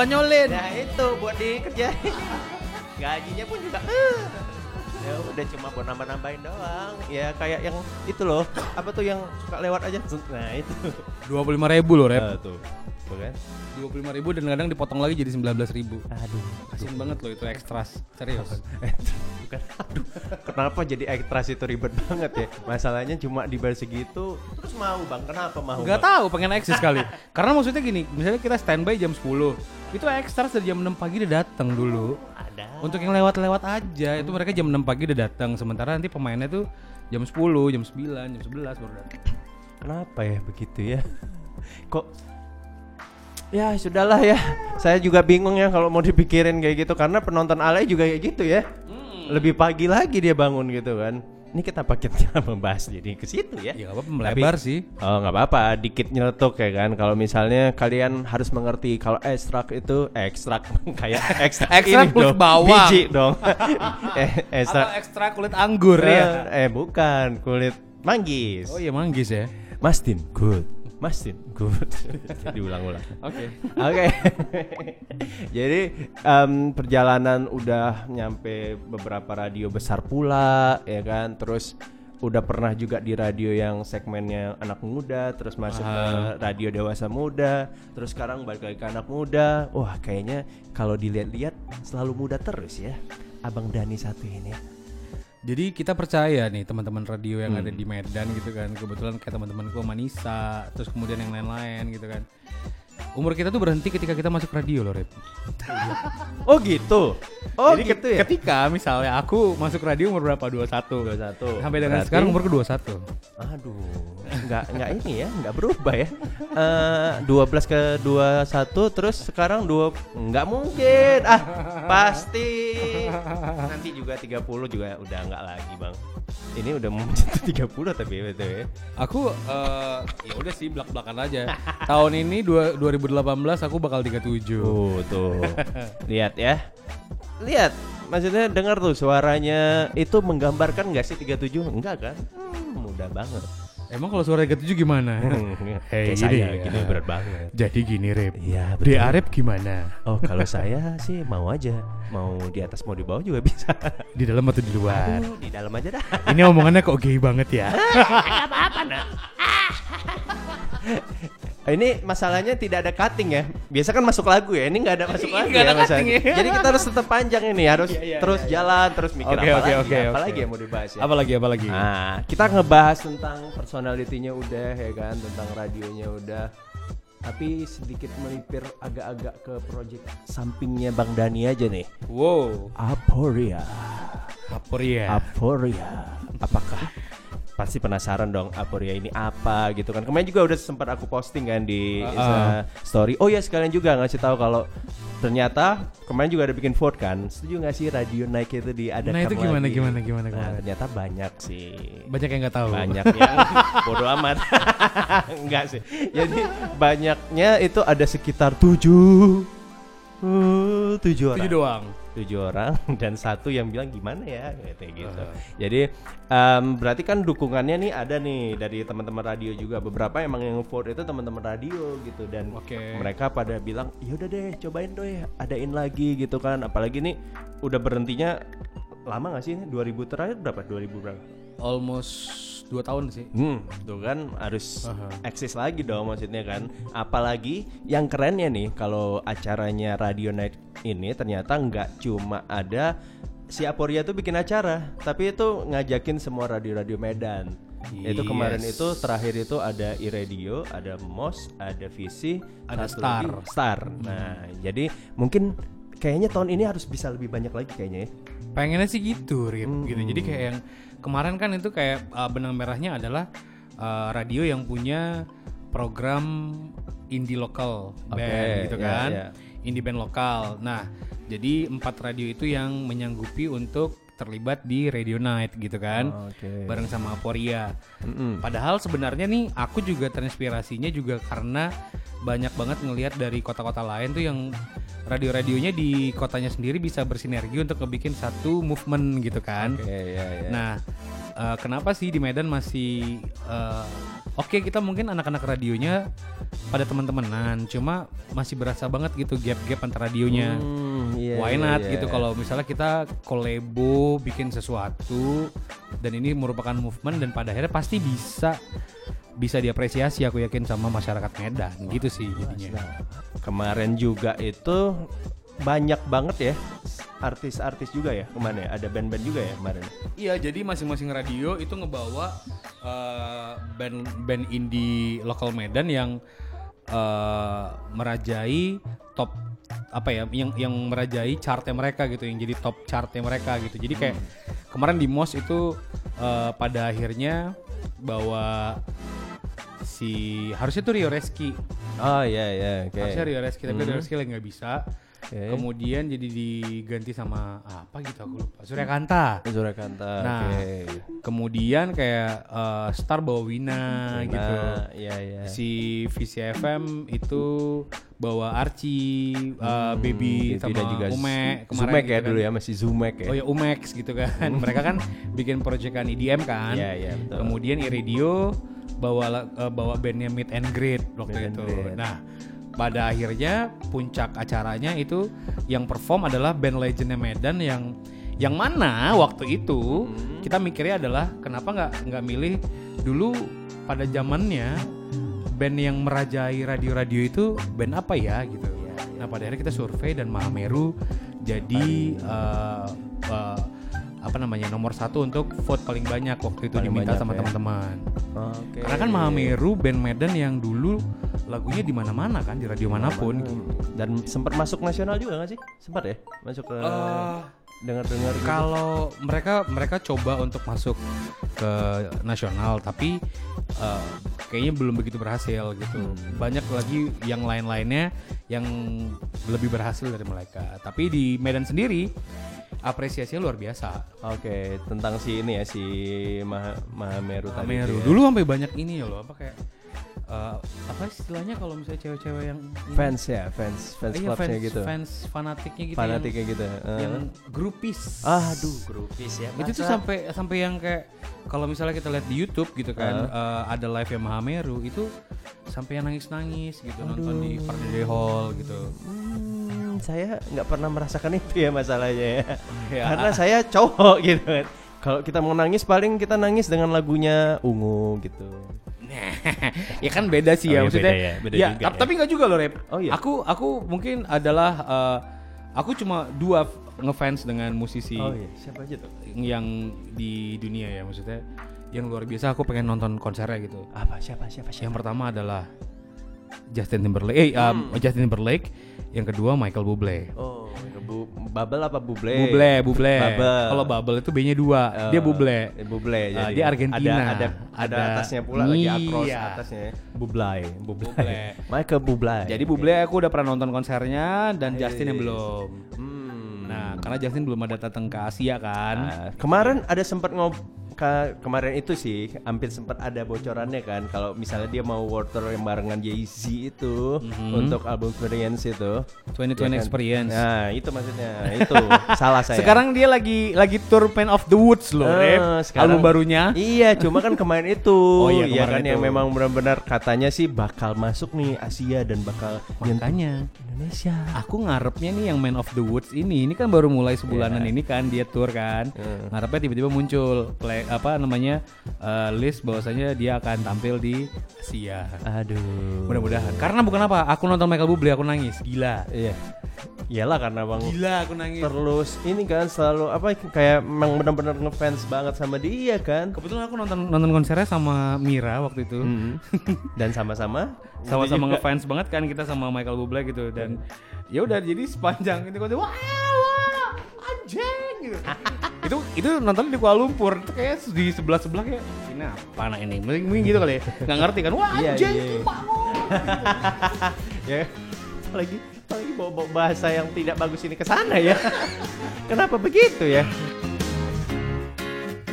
buat dibanyol-banyolin. Nah itu buat dikerjain. [laughs] Gajinya pun juga eh. ya udah cuma buat nambah-nambahin doang. Ya kayak yang itu loh. Apa tuh yang suka lewat aja? Nah itu. Dua puluh lima ribu loh, Rep. Eh, tuh. Dua puluh lima ribu dan kadang dipotong lagi jadi sembilan belas ribu. Aduh. Kasian banget loh itu ekstras. Serius. [laughs] Bukan. Aduh. Kenapa jadi ekstras itu ribet banget ya? Masalahnya cuma dibayar segitu. Terus mau bang? Kenapa mau? Gak Bang? tahu pengen eksis kali. [laughs] Karena maksudnya gini, misalnya kita standby jam 10 Itu ekstras dari jam 6 pagi udah datang dulu. Ada. Untuk yang lewat-lewat aja, itu mereka jam 6 pagi udah datang. Sementara nanti pemainnya tuh jam 10, jam 9, jam 11 baru datang. Kenapa ya begitu ya? [laughs] Kok Ya sudahlah ya. Saya juga bingung ya kalau mau dipikirin kayak gitu karena penonton alay juga kayak gitu ya. Lebih pagi lagi dia bangun gitu kan. Ini kita paketnya [laughs] membahas jadi ke situ ya. Ya apa-apa melebar Tapi- sih. Oh nggak apa-apa, dikit nyeletuk ya kan. Kalau misalnya kalian harus mengerti kalau ekstrak itu ekstrak [laughs] kayak ekstrak, Ekstrak ini kulit dong, bawang. biji dong. [laughs] eh, ekstrak Atau ekstra kulit anggur ya. eh, eh bukan kulit manggis. Oh iya manggis ya. Mastin, good. Mastin, [laughs] good. Jadi ulang-ulang. Oke. Oke. Jadi em, perjalanan udah nyampe beberapa radio besar pula, ya kan. Terus udah pernah juga di radio yang segmennya anak muda, terus masuk ke radio dewasa muda, terus sekarang balik lagi ke anak muda. Wah, kayaknya kalau dilihat-lihat selalu muda terus ya. Abang Dani satu ini. Jadi kita percaya nih teman-teman radio yang ada di Medan gitu kan. Kebetulan kayak teman-temanku Manisa, terus kemudian yang lain-lain gitu kan. Umur kita tuh berhenti ketika kita masuk radio loh, Rip. [laughs] Oh gitu. Oh Jadi gitu ya. ketika misalnya aku masuk radio umur berapa? 21. 21. Sampai dengan Berarti- sekarang umurku 21. Aduh, nggak nggak ini ya, nggak berubah ya. Eh 12 ke 21 terus sekarang dua nggak mungkin. Ah, pasti. Nanti juga 30 juga udah nggak lagi, Bang. Ini udah mau menyentuh 30 tapi betul ya. Aku eh, ya udah sih belak-belakan aja. Tahun ini dua- 2018 aku bakal 37. Tuh, tuh. [laughs] Lihat ya. Lihat, maksudnya dengar tuh suaranya itu menggambarkan nggak sih 37? Enggak kan? Hmm, mudah banget. Emang kalau suara 37 gimana? Hey, [laughs] Kayak gini saya, ya. gini berat banget. Jadi gini, Rip. Iya, Di betul. Arep gimana? Oh kalau saya sih mau aja Mau di atas mau di bawah juga bisa Di dalam atau di luar? Aduh, Di dalam aja dah Ini omongannya kok gay banget ya? [laughs] Ini masalahnya tidak ada cutting ya Biasa kan masuk lagu ya Ini nggak ada masuk lagu Nggak ya ada cutting ya. Jadi kita harus tetap panjang ini Harus terus jalan Terus mikir Oke, apa oke, lagi oke, Apa oke. lagi yang mau dibahas ya Apalagi apalagi? Nah kita ngebahas tentang personalitinya udah ya kan Tentang radionya udah tapi sedikit melipir agak-agak ke project sampingnya Bang Dani aja nih Wow, Aporia Aporia. Aporia. Apakah pasti penasaran dong Aporia ini apa gitu kan. Kemarin juga udah sempat aku posting kan di Ah, Insta story. Oh ya sekalian juga ngasih tahu kalau ternyata kemarin juga ada bikin vote kan. Setuju nggak sih radio naik itu diadakan Nah, itu gimana, lagi? gimana, gimana, Nah, gimana? ternyata banyak sih. Banyak yang nggak tahu. Banyak [laughs] yang bodoh amat. [laughs] Enggak sih. Jadi banyaknya itu ada sekitar tujuh Uh, tujuh orang Tujuh doang. Tujuh orang [laughs] dan satu yang bilang gimana ya kayak gitu. Jadi em, berarti kan dukungannya nih ada nih dari teman-teman radio juga beberapa emang yang vote itu teman-teman radio gitu dan Oke. mereka pada bilang ya udah deh cobain deh adain lagi gitu kan apalagi nih udah berhentinya lama gak sih ini 2000 terakhir berapa 2000 berapa? Almost 2 tahun sih. Hmm, tuh kan harus eksis lagi dong maksudnya kan. Apalagi yang kerennya nih kalau acaranya Radio Night ini ternyata nggak cuma ada si Aporia tuh bikin acara, tapi itu ngajakin semua radio-radio Medan. Itu kemarin Yes. itu terakhir itu ada iRadio, ada MOS, ada Visi, Ada Star. lagi Star. Nah, jadi mungkin kayaknya tahun ini harus bisa lebih banyak lagi kayaknya ya. Pengennya sih gitu, Rip, gitu. Jadi kayak yang kemarin kan itu kayak uh, benang merahnya adalah uh, radio yang punya program indie lokal band Oke, gitu ya, kan. ya. Indie band lokal. Nah, jadi empat radio itu yang menyanggupi untuk terlibat di Radio Night gitu kan. Oke. Bareng sama Aporia. Mm-mm. Padahal sebenarnya nih aku juga terinspirasinya juga karena banyak banget ngelihat dari kota-kota lain tuh yang radio-radionya di kotanya sendiri bisa bersinergi untuk ngebikin satu movement gitu kan. Oke, ya, ya. Nah, eh, kenapa sih di Medan masih eh, oke kita mungkin anak-anak radionya pada teman-temanan, cuma masih berasa banget gitu gap-gap antara radionya. Hmm, iya, Why iya, not iya. gitu kalau misalnya kita kolebo bikin sesuatu dan ini merupakan movement dan pada akhirnya pasti bisa bisa diapresiasi aku yakin sama masyarakat Medan gitu sih jadinya. Kemarin juga itu banyak banget ya artis-artis juga ya ke mana ya? Ada band-band juga ya kemarin. Iya, jadi masing-masing radio itu ngebawa eh, band-band indie lokal Medan yang eh, merajai top apa ya, yang yang merajai chartnya mereka gitu, yang jadi top chartnya mereka gitu. Jadi kayak kemarin di Mos itu eh, pada akhirnya bawa si harusnya tuh Rio Reski, Oh iya iya oke. harusnya Rio Reski tapi Rio Reski lagi nggak bisa. Oke. Kemudian jadi diganti sama apa gitu aku lupa. Surya Kanta. Surakarta. Nah, oke. kemudian kayak eh, Star bawa Wina gitu. Nah, iya iya. Si VCFM itu bawa Archie, eh, Baby Baby sama juga Umek Zu- Zumek ya gitu kan. dulu ya masih Zumek ya. Oh ya Umex gitu kan. Mereka kan bikin proyekan EDM kan. Iya, iya, betul. Kemudian Iradio bawa eh, bawa bandnya Meet and Greet waktu Meet itu. Greet. Nah, pada akhirnya puncak acaranya itu yang perform adalah band legendnya Medan yang yang mana waktu itu Hmm. kita mikirnya adalah kenapa nggak nggak milih dulu pada zamannya band yang merajai radio-radio itu band apa ya gitu. Iya, Nah pada akhirnya kita survei dan Mahameru jadi eh, eh, apa namanya nomor satu untuk vote paling banyak waktu itu Paling diminta sama ya. teman-teman. Oke. Karena kan Mahameru band Medan yang dulu lagunya di mana-mana kan di radio mana pun. gitu. Dan sempat masuk nasional juga nggak sih? Sempat ya? Masuk ke Eh, dengar-dengar gitu. kalau mereka mereka coba untuk masuk ke nasional tapi eh, kayaknya belum begitu berhasil gitu. Banyak lagi yang lain-lainnya yang lebih berhasil dari mereka. Tapi di Medan sendiri apresiasinya luar biasa. Oke, tentang si ini ya si Maha, Mahameru tadi. Mahameru. ya. Dulu sampai banyak ini ya loh apa kayak eh, apa istilahnya kalau misalnya cewek-cewek yang fans ya, fans fans Iya, clubnya fans, gitu. fans fanatiknya gitu Fanatiknya yang, gitu. eh. yang grupis. Aduh, grupis ya. itu tuh sampai sampai yang kayak kalau misalnya kita lihat di YouTube gitu kan eh, ada live yang Mahameru itu sampai yang nangis-nangis gitu nonton di Parade Hall gitu. Hmm, saya nggak pernah merasakan itu ya masalahnya ya. Ya. Karena saya cowok [laughs] gitu kan. Kalau kita mau nangis paling kita nangis dengan lagunya ungu gitu. [laughs] ya kan beda sih Oh ya iya, maksudnya. beda ya, beda ya, juga tap- ya. tapi nggak juga loh Rep. Oh iya. Aku aku mungkin adalah eh, aku cuma dua ngefans dengan musisi Oh iya, siapa aja tuh? yang di dunia ya maksudnya yang luar biasa aku pengen nonton konsernya gitu. Apa siapa siapa siapa? Yang pertama adalah Justin Timberlake, eh um, Justin Timberlake. Yang kedua Michael Bublé. Oh, bu, Bubble apa Buble? Bublé, Bublé. Bubble. Kalau Bubble itu B-nya dua, Oh, dia Bublé. eh, Buble Ah, jadi. dia Argentina. Ada ada, ada Ada- atasnya pula lagi across Iya. atasnya. Bublai, Bublai. Bublé. [laughs] Michael Bublai. Jadi Bublé aku udah pernah nonton konsernya dan Justin yang Yes. belum. Hmm. Nah, karena Justin belum ada datang ke Asia kan. Nah, kemarin ada sempat ngob ka- kemarin itu sih hampir sempat ada bocorannya kan kalau misalnya dia mau world tour yang barengan Jay-Z itu untuk album Experience itu 2020 Ya kan? Experience. Nah, itu maksudnya. Itu salah saya. Sekarang dia lagi lagi tour Pen of the Woods loh, Rep. sekarang- Album barunya. Iya, cuma kan kemarin itu. [laughs] Oh iya, kemarin kan yang itu. memang benar-benar katanya sih bakal masuk nih Asia dan bakal Makanya Indonesia. aku ngarepnya nih yang Man of the Woods ini, ini kan baru mulai sebulanan Iya. ini kan dia tour kan. Hmm. Ngarepnya tiba-tiba muncul play apa namanya eh, list bahwasanya dia akan tampil di Asia. Aduh. Mudah-mudahan. Karena bukan apa, aku nonton Michael Bublé aku nangis, gila. Iya. Iyalah karena Bang Gila aku nangis. terus ini kan selalu apa kayak memang benar-benar ngefans banget sama dia kan. Kebetulan aku nonton nonton konsernya sama Mira waktu itu. Hmm. [laughs] Dan sama-sama Sama-sama ngefans banget kan kita sama Michael Bublé gitu dan ya udah jadi sepanjang itu konser wah wah anjing gitu. [laughs] itu itu nonton di Kuala Lumpur itu kayak di sebelah sebelah kayak ini apa anak ini mungkin, mungkin gitu kali ya [laughs] nggak ngerti kan wah Iya, anjing iya. bangun [laughs] ya apalagi apalagi bawa, bawa bahasa yang tidak bagus ini ke sana ya. Kenapa begitu ya?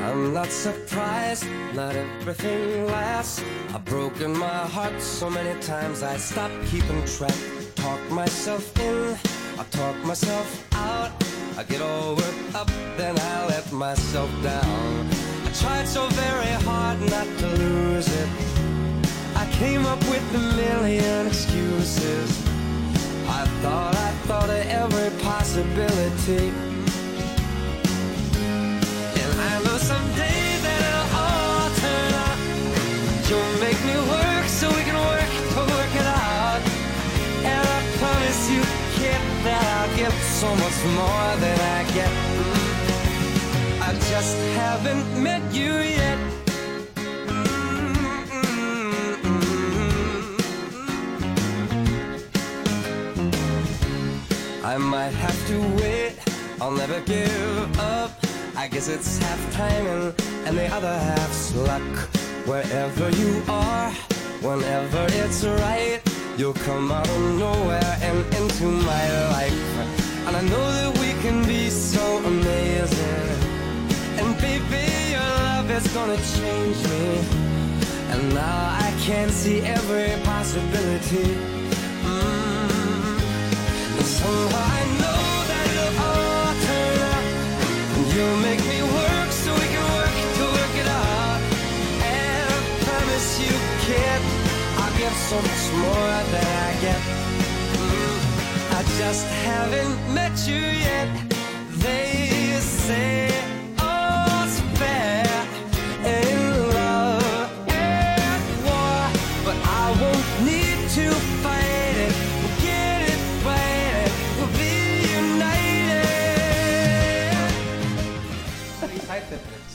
I'm not surprised, not everything lasts. I've broken my heart so many times I stopped keeping track. Talk myself in, I talk myself out. I get all worked up, then I let myself down. I tried so very hard not to lose it. I came up with a million excuses. I thought I thought of every possibility. And I know someday that it'll all turn out. You'll make give so much more than I get. I just haven't met you yet. I might have to wait, I'll never give up. I guess it's half timing and the other half's luck. Wherever you are, whenever it's right, you'll come out of nowhere and into my life. And I know that we can be so amazing. And baby, your love is gonna change me. And now I can see every possibility. Mm. Somehow I know that it'll all turn out. And you'll make me give so much more than I get. Mm. I just haven't met you yet. They say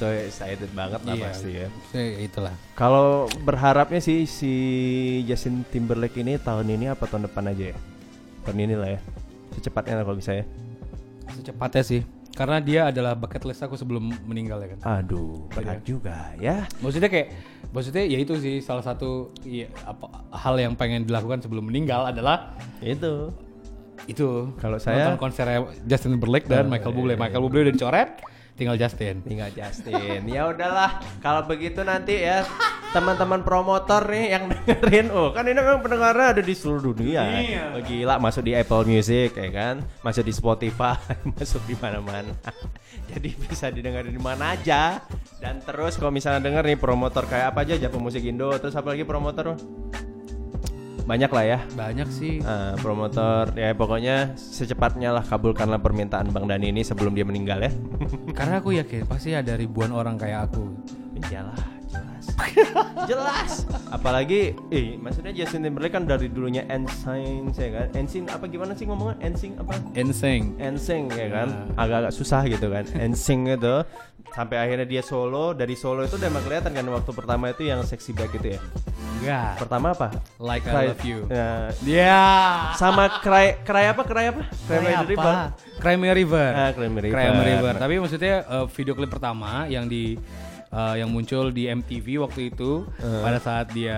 So excited banget lah Iya, pasti ya. ya, itulah. Kalau berharapnya sih si Justin Timberlake ini tahun ini apa tahun depan aja ya? Tahun ini lah ya. Secepatnya lah kalau bisa ya. Secepatnya sih. Karena dia adalah bucket list aku sebelum meninggal ya kan. Aduh, berat juga ya. Maksudnya kayak maksudnya ya itu sih salah satu ya, apa hal yang pengen dilakukan sebelum meninggal adalah Itu. itu Kalau saya- nonton konser Justin Timberlake dan Oh, Michael iya, Bublé. iya, Michael Bublé udah dicoret, tinggal Justin. Tinggal Justin. ya udahlah, kalau begitu nanti ya teman-teman promotor nih yang dengerin, oh kan ini memang pendengarnya ada di seluruh dunia. Iya. Oh, gila, masuk di Apple Music ya kan, masuk di Spotify, [laughs] masuk di mana-mana. Jadi bisa didengar di mana aja. Dan terus kalau misalnya denger nih promotor kayak apa aja, Japo Musik Indo, terus apa lagi promotor? Banyak lah ya. Banyak sih. Nah, promotor ya pokoknya secepatnya lah kabulkanlah permintaan Bang Dani ini sebelum dia meninggal ya. Karena aku yakin pasti ada ribuan orang kayak aku. Iyalah, jelas. [laughs] jelas. Apalagi eh maksudnya Justin Timberlake kan dari dulunya NSYNC ya kan. NSYNC apa gimana sih ngomongnya? NSYNC apa? Insane. NSYNC ya kan. Nah. Agak-agak susah gitu kan. [laughs] NSYNC itu sampai akhirnya dia solo, dari solo itu udah emang kelihatan kan waktu pertama itu yang sexy back itu ya. Enggak. Pertama apa? Like Cry- I love you. Ya, Ya. sama cry cry apa? Cry apa? Cry, the River. Cry Me River. Ah, Cry Me River. Cry Me River. Tapi maksudnya eh, video klip pertama yang di eh, yang muncul di MTV waktu itu Uh. pada saat dia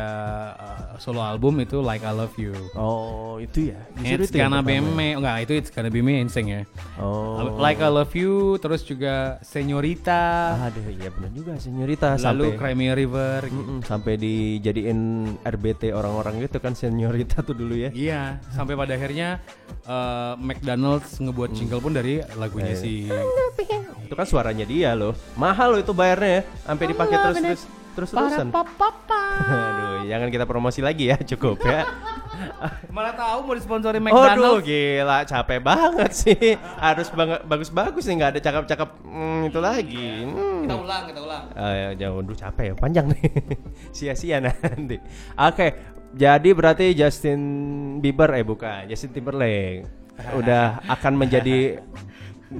eh, solo album itu Like I Love You. Oh, itu ya. Justru It's itu yang gonna be pertama. me, enggak itu it's gonna be me insane ya. Oh. Like I Love You, terus juga Señorita, Aduh, iya benar juga senyorita lalu sampai Cry Me a River. Mm-mm, sampai dijadiin RBT orang-orang gitu kan senyorita tuh dulu ya. Iya, sampai pada akhirnya eh, McDonald's ngebuat jingle pun dari lagunya Eh. si Itu kan suaranya dia loh. Mahal loh itu bayarnya ya. Sampai dipakai terus terus terus terusan. Aduh, jangan kita promosi lagi ya, cukup ya. [laughs] Malah tahu mau disponsori Aduh, McDonald's. gila, capek banget sih. Harus banget bagus-bagus nih, nggak ada cakep-cakep mm, itu lagi. Hmm. Kita ulang, kita ulang. Ah, ya, jauh dulu capek ya, panjang nih. [laughs] Sia-sia nanti. Oke, jadi berarti Justin Bieber eh bukan, Justin Timberlake udah [laughs] akan menjadi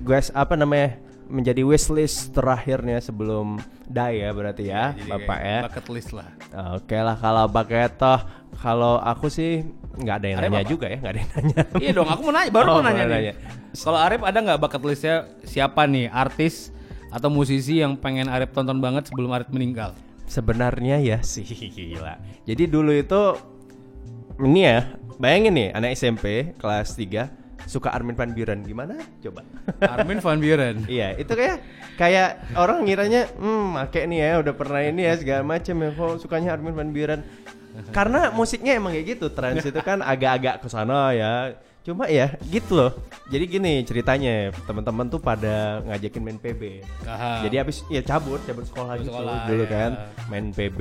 guys apa namanya? Menjadi wishlist terakhirnya sebelum die ya berarti ya, Jadi Bapak ya. Bucket list lah. Oke lah kalau pakai toh kalau aku sih nggak ada yang Arif nanya apa? juga ya, nggak ada yang nanya. [laughs] iya dong, aku mau nanya, baru Oh, mau nanya nih. nanya. Kalau Arif ada nggak bucket listnya siapa nih artis atau musisi yang pengen Arif tonton banget sebelum Arif meninggal? Sebenarnya ya sih [laughs] gila. Jadi dulu itu ini ya, bayangin nih anak SMP kelas 3 suka Armin van Buuren gimana? Coba. Armin van Buuren. [laughs] iya, itu kayak kayak orang ngiranya hmm make nih ya udah pernah ini ya segala macam ya kok sukanya Armin van Buuren. Karena musiknya emang kayak gitu, trance itu kan agak-agak ke sana ya. Cuma ya gitu loh. Jadi gini ceritanya, teman-teman tuh pada ngajakin main PB. Aha. Jadi habis ya cabut, cabut sekolah Cabut gitu sekolah, dulu ya. kan, main PB.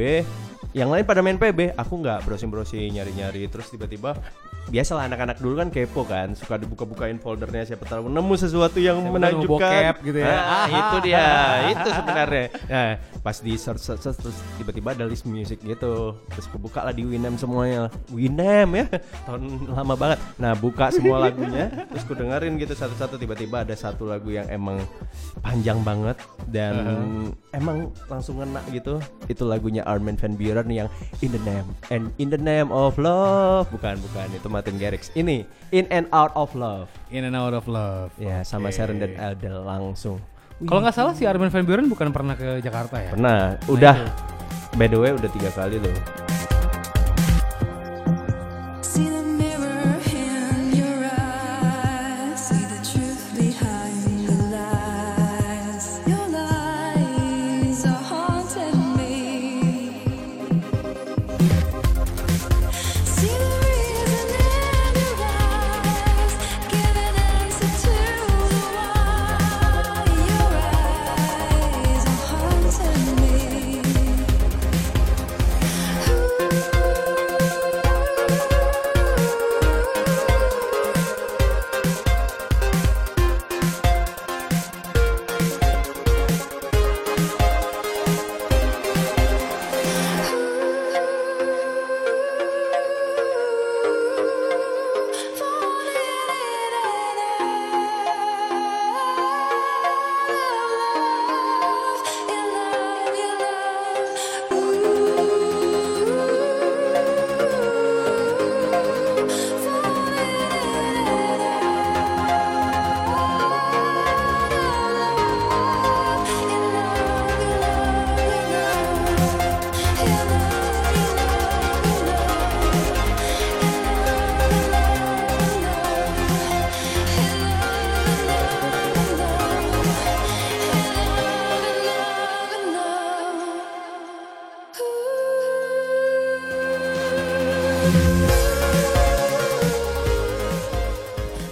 yang lain pada main PB aku nggak browsing browsing nyari nyari terus tiba-tiba biasalah anak-anak dulu kan kepo kan suka dibuka-bukain foldernya siapa tahu nemu sesuatu yang Siapa menakjubkan. ngebokep gitu ya. Ah, itu dia [laughs] itu sebenarnya. Nah pas di search, search, search, terus tiba-tiba ada list music gitu. Terus kebuka lah di Winem semuanya. Winem ya? Tahun lama banget. Nah buka semua lagunya terus ku dengerin gitu satu-satu. Tiba-tiba ada satu lagu yang emang panjang banget dan emang langsung ngena gitu. Itu lagunya Armin van Buuren yang In the Name and In the Name of Love. Bukan bukan. Itu Martin Garrix. Ini In and Out of Love. In and Out of Love. ya sama Oke. Sharon dan Adele langsung. Kalau nggak salah si Armin van Buuren bukan pernah ke Jakarta ya? pernah. Udah. by the way udah tiga kali loh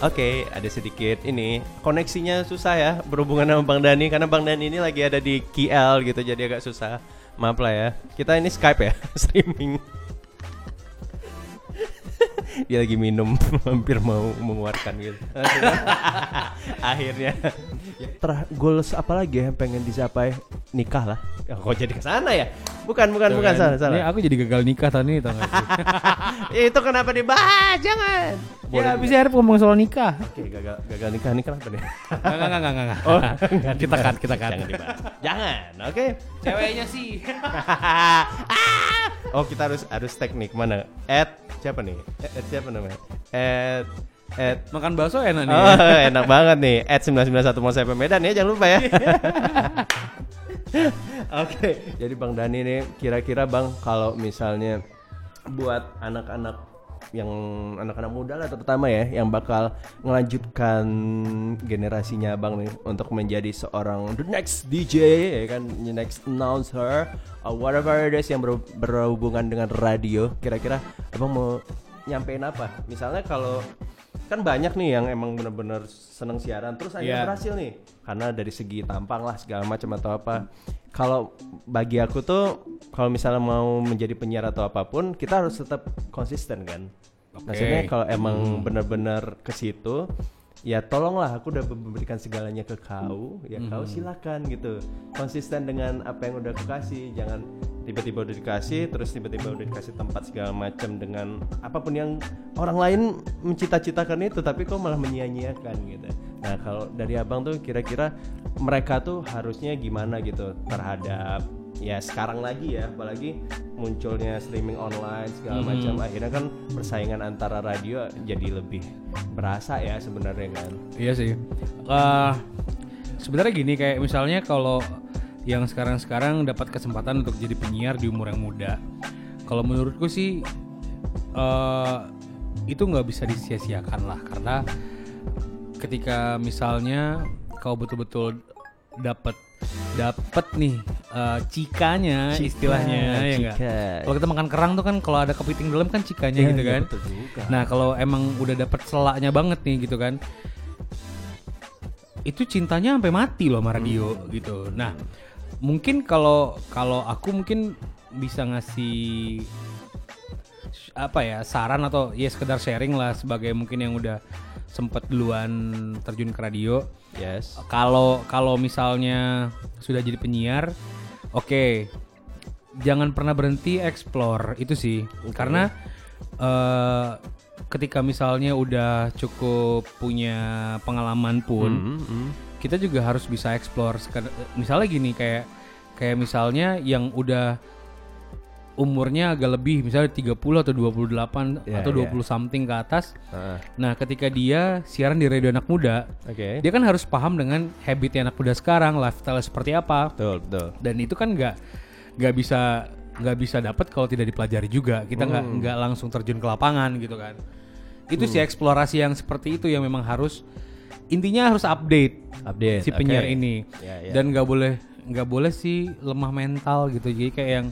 Oke, ada sedikit ini koneksinya susah ya berhubungan sama Bang Dani karena Bang Dani ini lagi ada di KL gitu jadi agak susah. Maaf lah ya. Kita ini Skype ya, [laughs] streaming. Dia lagi minum, [laughs] hampir mau mengeluarkan gitu. [laughs] Akhirnya. Ya, Terah goals apa lagi ya yang pengen dicapai? Nikah lah. Ya, kok jadi ke sana ya? Bukan, bukan, Tuh bukan kan. salah, salah. Ini aku jadi gagal nikah tadi tau gak sih? Ya, [laughs] itu kenapa dibahas? Jangan. ya bisa Arif ngomong soal nikah. Oke, gagal gagal nikah nih kenapa nih? Enggak, enggak, enggak, enggak. Oh, kita cut, kita cut. Jangan dibahas. Jangan, oke. Ceweknya sih. [laughs] oh kita harus harus teknik mana? At siapa nih? At, at siapa namanya? At at Makan bakso enak nih. Oh, enak banget nih. At 991 mau saya Medan ya, jangan lupa ya. [laughs] Oke, jadi Bang Dani nih kira-kira Bang kalau misalnya buat anak-anak yang anak-anak muda lah terutama ya yang bakal melanjutkan generasinya Bang nih untuk menjadi seorang the next DJ ya kan? The next announcer or whatever it is yang ber- berhubungan dengan radio. Kira-kira Abang mau nyampein apa? Misalnya kalau kan banyak nih yang emang bener-bener seneng siaran. Terus akhirnya Iya. berhasil nih. Karena dari segi tampang lah segala macam atau apa. Kalau bagi aku tuh kalau misalnya mau menjadi penyiar atau apa pun kita harus tetap konsisten kan. Oke. maksudnya kalau emang bener-bener ke situ ya tolonglah aku udah memberikan segalanya ke kau. Ya kau silakan gitu. Konsisten dengan apa yang udah aku kasih. Jangan tiba-tiba udah dikasih terus tiba-tiba udah dikasih tempat segala macam dengan apa pun yang orang lain mencita-citakan itu tapi kau malah menyia-nyiakan gitu. Nah kalau dari abang tuh kira-kira mereka tuh harusnya gimana gitu terhadap ya sekarang lagi ya apalagi munculnya streaming online segala macam. Akhirnya kan persaingan antara radio jadi lebih berasa ya sebenarnya kan. Iya sih. Eh, sebenarnya gini kayak misalnya kalau yang sekarang-sekarang dapat kesempatan untuk jadi penyiar di umur yang muda, kalau menurutku sih eh itu nggak bisa disia-siakan lah. Karena ketika misalnya kau betul-betul dapat dapat nih eh, cikanya Cika, istilahnya ya cika. Kalau kita makan kerang tuh kan kalau ada kepiting dalam kan cikanya Iya, gitu iya, kan. betul juga. Nah kalau emang udah dapet selaknya banget nih gitu kan, itu cintanya sampai mati loh sama radio gitu. Nah mungkin kalau kalau aku mungkin bisa ngasih apa ya saran atau ya sekedar sharing lah sebagai mungkin yang udah sempet duluan terjun ke radio. Yes. Kalau kalau misalnya sudah jadi penyiar, oke, jangan pernah berhenti explore itu sih, karena eh, ketika misalnya udah cukup punya pengalaman pun, Mm-hmm. kita juga harus bisa explore. Misalnya gini kayak kayak misalnya yang udah umurnya agak lebih, misalnya 30 atau 28 Ya, atau ya. 20 something ke atas. Ah, Nah, ketika dia siaran di radio anak muda, Oke. dia kan harus paham dengan habitnya anak muda sekarang, lifestyle seperti apa. Betul, betul. Dan itu kan nggak nggak bisa nggak bisa dapat kalau tidak dipelajari juga. Kita nggak Hmm. nggak langsung terjun ke lapangan gitu kan. Itu sih eksplorasi yang seperti itu yang memang harus intinya harus update Update. si penyiar oke. ini. Ya, ya. Dan nggak boleh nggak boleh sih lemah mental gitu. Jadi kayak yang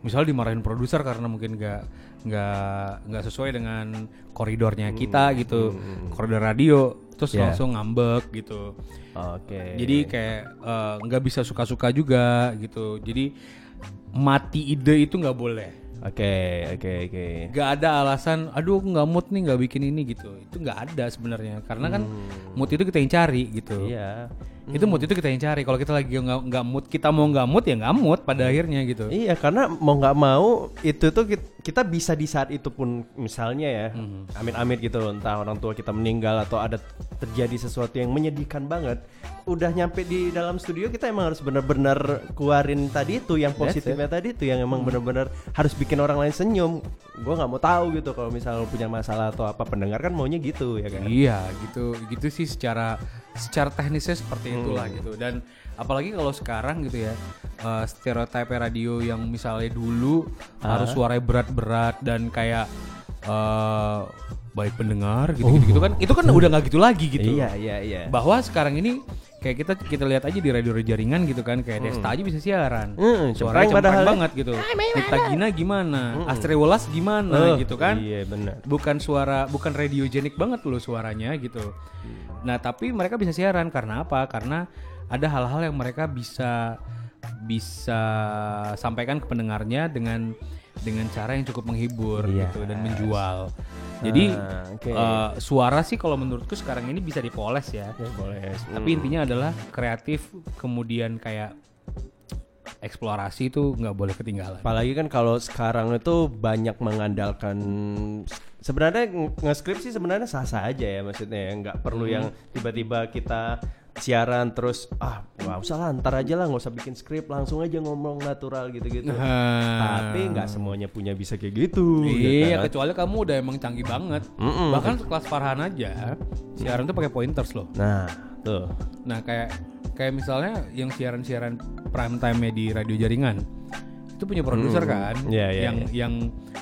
misalnya dimarahin produser karena mungkin nggak nggak nggak sesuai dengan koridornya kita gitu, koridor radio, terus Hmm, Ya. langsung ngambek gitu. Oke. Jadi kayak eh, nggak bisa suka-suka juga gitu. Jadi mati ide itu nggak boleh. Oke, oke, oke. Gak ada alasan, aduh aku nggak mood nih nggak bikin ini gitu. Itu nggak ada sebenarnya. Karena kan mood itu kita yang cari gitu. Hmm. Iya. Itu mood itu kita yang cari. Kalau kita lagi nggak nggak mood, kita mau nggak mood ya nggak mood pada akhirnya gitu. Iya, karena mau nggak mau itu tuh kit- kita bisa di saat itu pun misalnya ya, amit-amit gitu, entah orang tua kita meninggal atau ada terjadi sesuatu yang menyedihkan banget, udah nyampe di dalam studio kita emang harus benar-benar keluarin tadi itu yang positifnya tadi itu yang emang benar-benar harus bikin orang lain senyum. Gua nggak mau tahu gitu kalau misalnya punya masalah atau apa pendengar kan maunya gitu ya kan. Iya gitu gitu sih secara secara teknisnya seperti itulah gitu. Dan apalagi kalau sekarang gitu ya eh, stereotipe radio yang misalnya dulu harus suaranya berat-berat dan kayak eh baik pendengar gitu gitu, gitu kan itu kan udah nggak gitu lagi gitu. Iya, iya, iya. bahwa sekarang ini kayak kita kita lihat aja di radio jaringan gitu kan kayak Desta aja bisa siaran Hmm, suaranya cempreng ya. banget gitu Nita Gina gimana Astri Welas gimana Eh, gitu kan Iya, benar. bukan suara bukan radiogenik banget loh suaranya gitu. Nah tapi mereka bisa siaran karena apa? Karena ada hal-hal yang mereka bisa bisa sampaikan ke pendengarnya dengan dengan cara yang cukup menghibur Yes. gitu dan menjual. Jadi Ah, oke. eh, suara sih kalau menurutku sekarang ini bisa dipoles ya. Ya, boleh. Tapi intinya adalah kreatif kemudian kayak eksplorasi itu nggak boleh ketinggalan. Apalagi kan kalau sekarang itu banyak mengandalkan sebenarnya nge- nge-script sih sebenarnya sah-sah aja ya maksudnya ya nggak perlu Hmm. yang tiba-tiba kita siaran terus ah nggak usah lah ntar aja lah nggak usah bikin skrip langsung aja ngomong natural gitu-gitu Nah. tapi nggak semuanya punya bisa kayak gitu ya Iya, kan? kecuali kamu udah emang canggih banget. Mm-mm. Bahkan kelas Farhan aja siaran tuh pakai pointers loh. nah tuh Nah, kayak kayak misalnya yang siaran-siaran prime time di radio jaringan itu punya produser kan Iya, iya, yang yang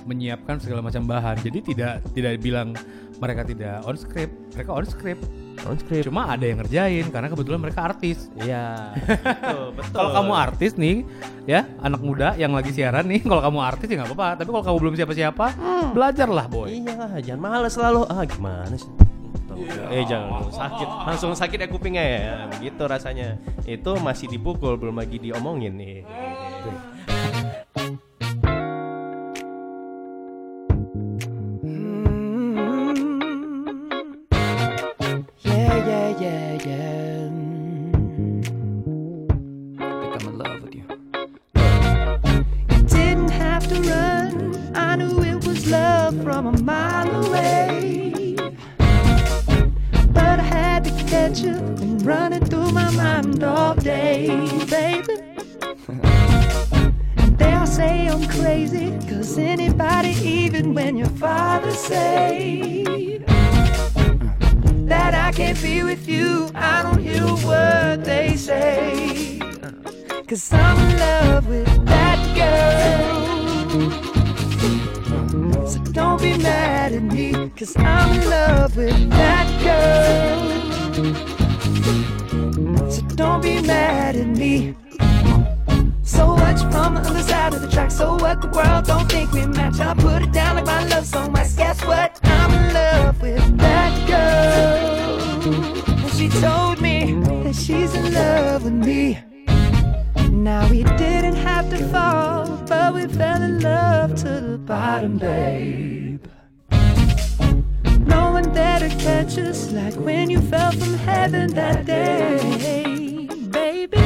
menyiapkan segala macam bahan. Jadi tidak tidak bilang mereka tidak on script, mereka on script. on script Cuma ada yang ngerjain karena kebetulan mereka artis. iya betul [laughs] betul Kalau kamu artis nih, ya anak muda yang lagi siaran nih, kalau kamu artis ya nggak apa-apa. Tapi kalau kamu belum siapa-siapa, belajarlah boy. Iyalah, jangan males selalu. Ah, gimana sih? Eh jangan sakit, langsung sakit ya kupingnya ya. Begitu rasanya. Itu masih dipukul, belum lagi diomongin nih. When your father say that I can't be with you, I don't hear a word they say. Cause I'm in love with that girl. So don't be mad at me, cause I'm in love with that girl. So don't be mad at me. From the other side of the track. So what the world don't think we match. I put it down like my love song. Mas, guess what? I'm in love with that girl. And she told me that she's in love with me. Now we didn't have to fall, but we fell in love to the bottom, babe. No one there to catch us like when you fell from heaven that day, baby.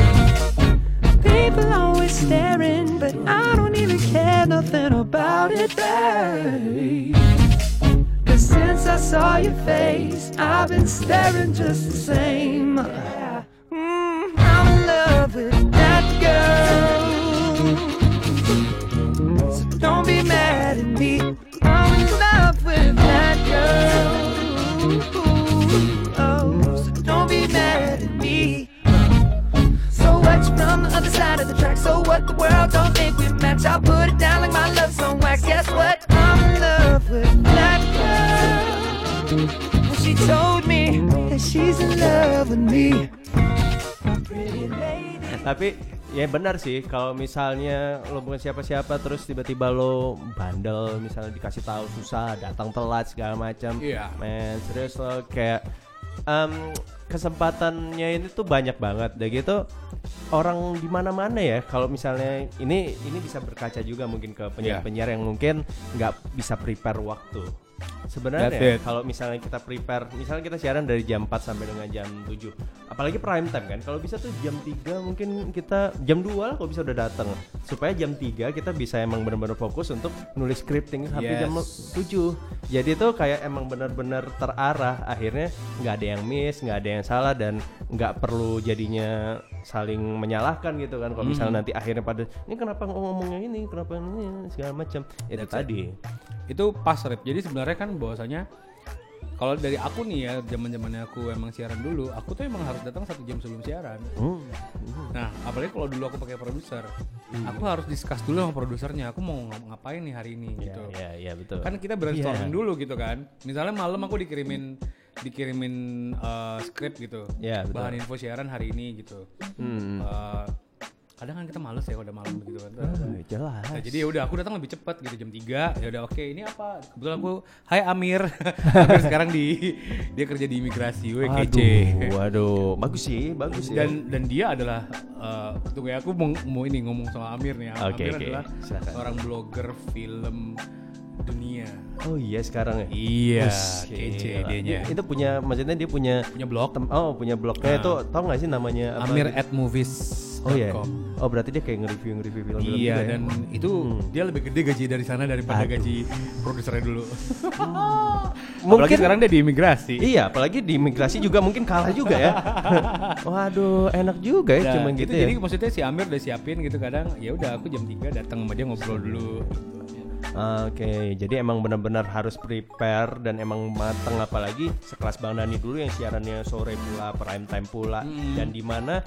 People staring, but I don't even care nothing about it, babe. Cause since I saw your face, I've been staring just the same. Mm, I'm in love with that girl. So don't be mad at me. I'm in love with that Tapi ya benar sih kalau misalnya lo bukan siapa-siapa terus tiba-tiba lo bandel misalnya dikasih tahu susah datang telat segala macam. Iya. Men serius lo kayak em, kesempatannya ini tuh banyak banget. Dan gitu orang di mana-mana ya kalau misalnya ini ini bisa berkaca juga mungkin ke penyiar-penyiar yang mungkin nggak bisa prepare waktu. Sebenarnya kalau misalnya kita prepare, misalnya kita siaran dari jam 4 sampai dengan jam 7 Apalagi prime time kan, kalau bisa tuh jam 3 mungkin kita, jam 2 lah kalau bisa udah datang Supaya jam 3 kita bisa emang benar-benar fokus untuk nulis scripting sampai Yes. jam 7 Jadi itu kayak emang benar-benar terarah Akhirnya nggak ada yang miss, nggak ada yang salah Dan nggak perlu jadinya saling menyalahkan gitu kan. Kalau misalnya nanti akhirnya pada, ini kenapa ngomongnya ini, kenapa ini, segala macam Itu That's it. tadi. Itu pas rap jadi sebenarnya kan bahwasanya kalau dari aku nih ya zaman zamannya aku emang siaran dulu aku tuh emang harus datang satu jam sebelum siaran Hmm. nah apalagi kalau dulu aku pakai produser aku harus discuss dulu sama produsernya aku mau ngap- ngapain nih hari ini Iya, gitu iya, iya betul kan kita brainstorming Iya. dulu gitu kan misalnya malam aku dikirimin dikirimin eh, skrip gitu Iya, betul. bahan info siaran hari ini gitu Hmm. Eh, kadang kan kita males ya udah malam gitu kan Ah, jelas. Nah, jadi ya udah aku datang lebih cepat gitu jam 3. Ya udah oke, ini apa? Kebetulan aku Hai Amir. [laughs] Amir sekarang di dia kerja di imigrasi, weh kece. Waduh, waduh, bagus sih, bagus ya. Dan dan dia adalah eh tunggu ya aku mau, mau ini ngomong soal Amir nih. Oke, Amir oke. adalah Silakan. seorang blogger film dunia. oh iya sekarang ya. Iya, kece. Dia- Itu punya, maksudnya dia punya Punya blog tem- oh punya blognya Nah. itu tau gak sih namanya apa? Amir at movies. Oh iya. Oh berarti dia kayak nge-review nge-review film-film Iya juga ya? dan itu dia lebih gede gaji dari sana daripada Aduh. gaji produsernya dulu. [laughs] Apalagi Mungkin sekarang dia di imigrasi. Iya, apalagi di imigrasi juga mungkin kalah juga ya. [laughs] Waduh, enak juga ya Nah, cuma itu gitu ya. Jadi maksudnya si Amir udah siapin gitu kadang ya udah aku jam 3 datang sama dia ngobrol dulu. Oke, jadi emang benar-benar harus prepare dan emang mateng apalagi sekelas Bang Dani dulu yang siarannya sore pula, prime time pula dan di mana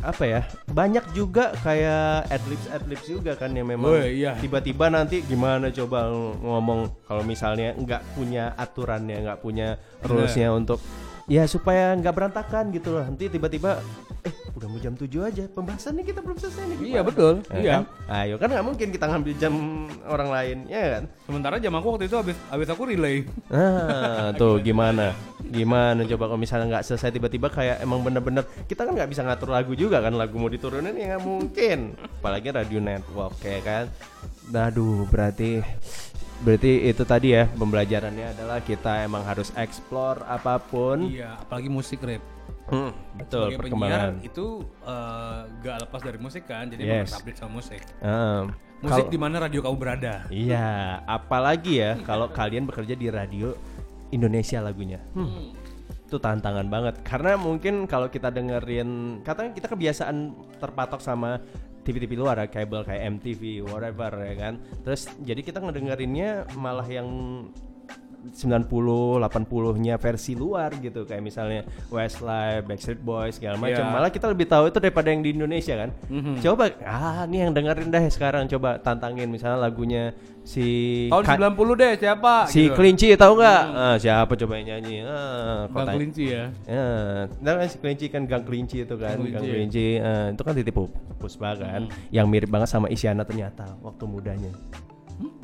apa ya? Banyak juga kayak adlibs adlibs juga kan yang memang Oh, iya. tiba-tiba nanti gimana coba ng- ngomong kalau misalnya nggak punya aturannya, nggak punya rulesnya untuk ya supaya nggak berantakan gitu loh. Nanti tiba-tiba eh udah mau jam 7 aja pembahasannya kita belum selesai nih. Iya, betul. Ya Iya. kan? Ayo kan nggak mungkin kita ngambil jam orang lain, ya kan? Sementara jam aku waktu itu habis habis aku relay. Nah, tuh gimana? Gimana coba kalau misalnya nggak selesai tiba-tiba kayak emang bener-bener kita kan nggak bisa ngatur lagu juga kan lagu mau diturunin ya nggak mungkin. Apalagi radio network ya kan. Aduh, berarti berarti itu tadi ya pembelajarannya adalah kita emang harus explore apa pun. Iya, apalagi musik rap. Hmm, betul Sebagai perkembangan. penyiar itu eh, gak lepas dari musik kan, jadi Yes. harus update sama musik. Ah, Musik di mana radio kamu berada. Iya, apalagi ya kalau kalian bekerja di radio Indonesia lagunya. Hmm. Itu tantangan banget karena mungkin kalau kita dengerin katanya kita kebiasaan terpatok sama TV-TV luar ya, kabel kayak MTV, whatever ya kan. Terus jadi kita ngedengerinnya malah yang 90 80-nya versi luar gitu kayak misalnya Westlife, Backstreet Boys segala macam. Iya. Malah kita lebih tahu itu daripada yang di Indonesia kan. Coba ah ini yang dengerin dah sekarang coba tantangin misalnya lagunya si Tahun Ka- 90 deh siapa? si gitu. Kelinci tahu nggak? Ah, siapa coba yang nyanyi? Ah, kota- Kelinci ya. Ya, nah kan si kelinci kan gang kelinci itu kan, Gang gang kelinci. kelinci, eh, itu kan titip Pu- puspa kan, yang mirip banget sama Isyana ternyata waktu mudanya.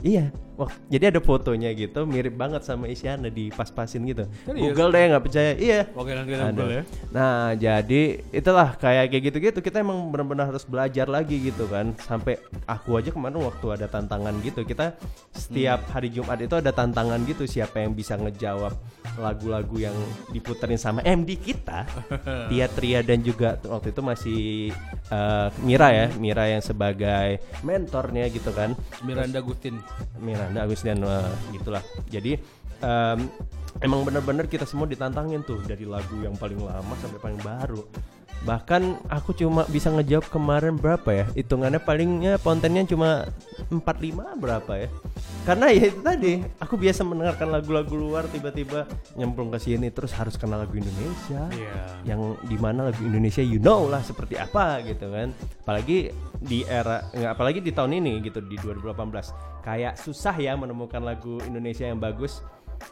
Iya, wah jadi ada fotonya gitu mirip banget sama Isyana di pas-pasin gitu. Serius? Google deh nggak percaya. Iya. Oke nanti kita. Google ya. Nah, jadi itulah kayak kayak gitu-gitu kita emang benar-benar harus belajar lagi gitu kan. Sampai aku aja kemarin waktu ada tantangan gitu, kita setiap Hmm. hari Jumat itu ada tantangan gitu siapa yang bisa ngejawab lagu-lagu yang diputerin sama MD kita. [laughs] Tia Tria dan juga waktu itu masih eh, Mira ya, Mira yang sebagai mentornya gitu kan. Miranda Gustin. Miranda Agustin wah, gitulah. Jadi em, emang bener-bener kita semua ditantangin tuh dari lagu yang paling lama sampai paling baru. Bahkan aku cuma bisa ngejawab kemarin berapa ya? Hitungannya palingnya kontennya cuma 45 berapa ya? Karena ya itu tadi, aku biasa mendengarkan lagu-lagu luar tiba-tiba nyemplung ke sini terus harus kenal lagu Indonesia Iya. yang di mana lagu Indonesia you know lah seperti apa gitu kan apalagi di era nggak apalagi di tahun ini gitu di 2018 kayak susah ya menemukan lagu Indonesia yang bagus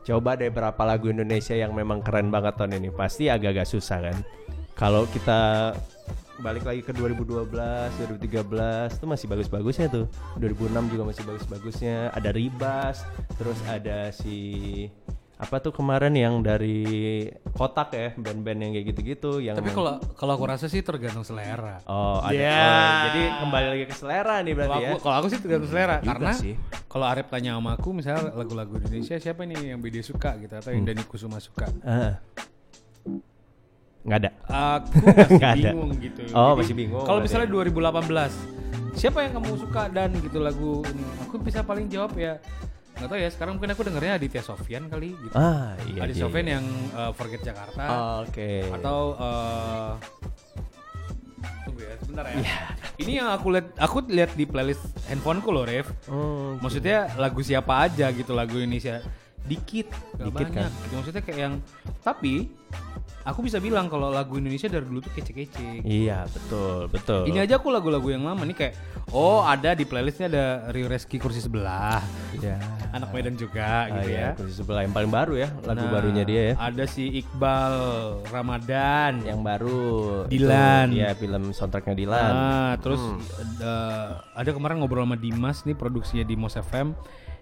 coba deh berapa lagu Indonesia yang memang keren banget tahun ini pasti agak-agak susah kan kalau kita balik lagi ke 2012 2013 itu masih bagus-bagusnya tuh 2006 juga masih bagus-bagusnya ada Ribas terus ada si apa tuh kemarin yang dari kotak ya band-band yang kayak gitu-gitu yang Tapi kalau kalau aku rasa sih tergantung selera. oh ada Ya. oh, jadi kembali lagi ke selera nih berarti ya aku, kalau aku sih tergantung selera Juga karena sih. kalau Arif tanya sama aku misalnya lagu-lagu Indonesia siapa nih yang BD suka gitu atau yang Hmm. Dani Kusuma suka. Ah. Nggak ada Aku [laughs] masih Nggak ada. bingung gitu. Oh, masih bingung Kalau berarti. misalnya 2018, siapa yang kamu suka dan gitu lagu ini? Aku bisa paling jawab ya nggak tahu ya sekarang mungkin aku dengernya Aditya Sofyan kali gitu. ah iya Aditya iya, Sofyan iya. yang uh, Forget Jakarta oke atau uh, tunggu ya sebentar ya. Iya. Ini yang aku lihat aku lihat di playlist handphoneku loh, Rev. Oh, Maksudnya lagu siapa aja gitu lagu Indonesia dikit, gak Dikit, banyak. kan? Gitu. Maksudnya kayak yang tapi aku bisa bilang kalau lagu Indonesia dari dulu tuh kece-kece. iya betul betul Ini aja aku lagu-lagu yang lama nih kayak oh ada di playlistnya ada Rio Reski kursi sebelah, Iya. anak Medan juga Ah, gitu iya, ya. kursi sebelah yang paling baru ya lagu Nah, barunya dia ya Ada si Iqbal Ramadan yang baru Dilan. itu, ya film soundtracknya Dilan Nah, terus Hmm. eh, ada kemarin ngobrol sama Dimas nih produksinya di Mos FM.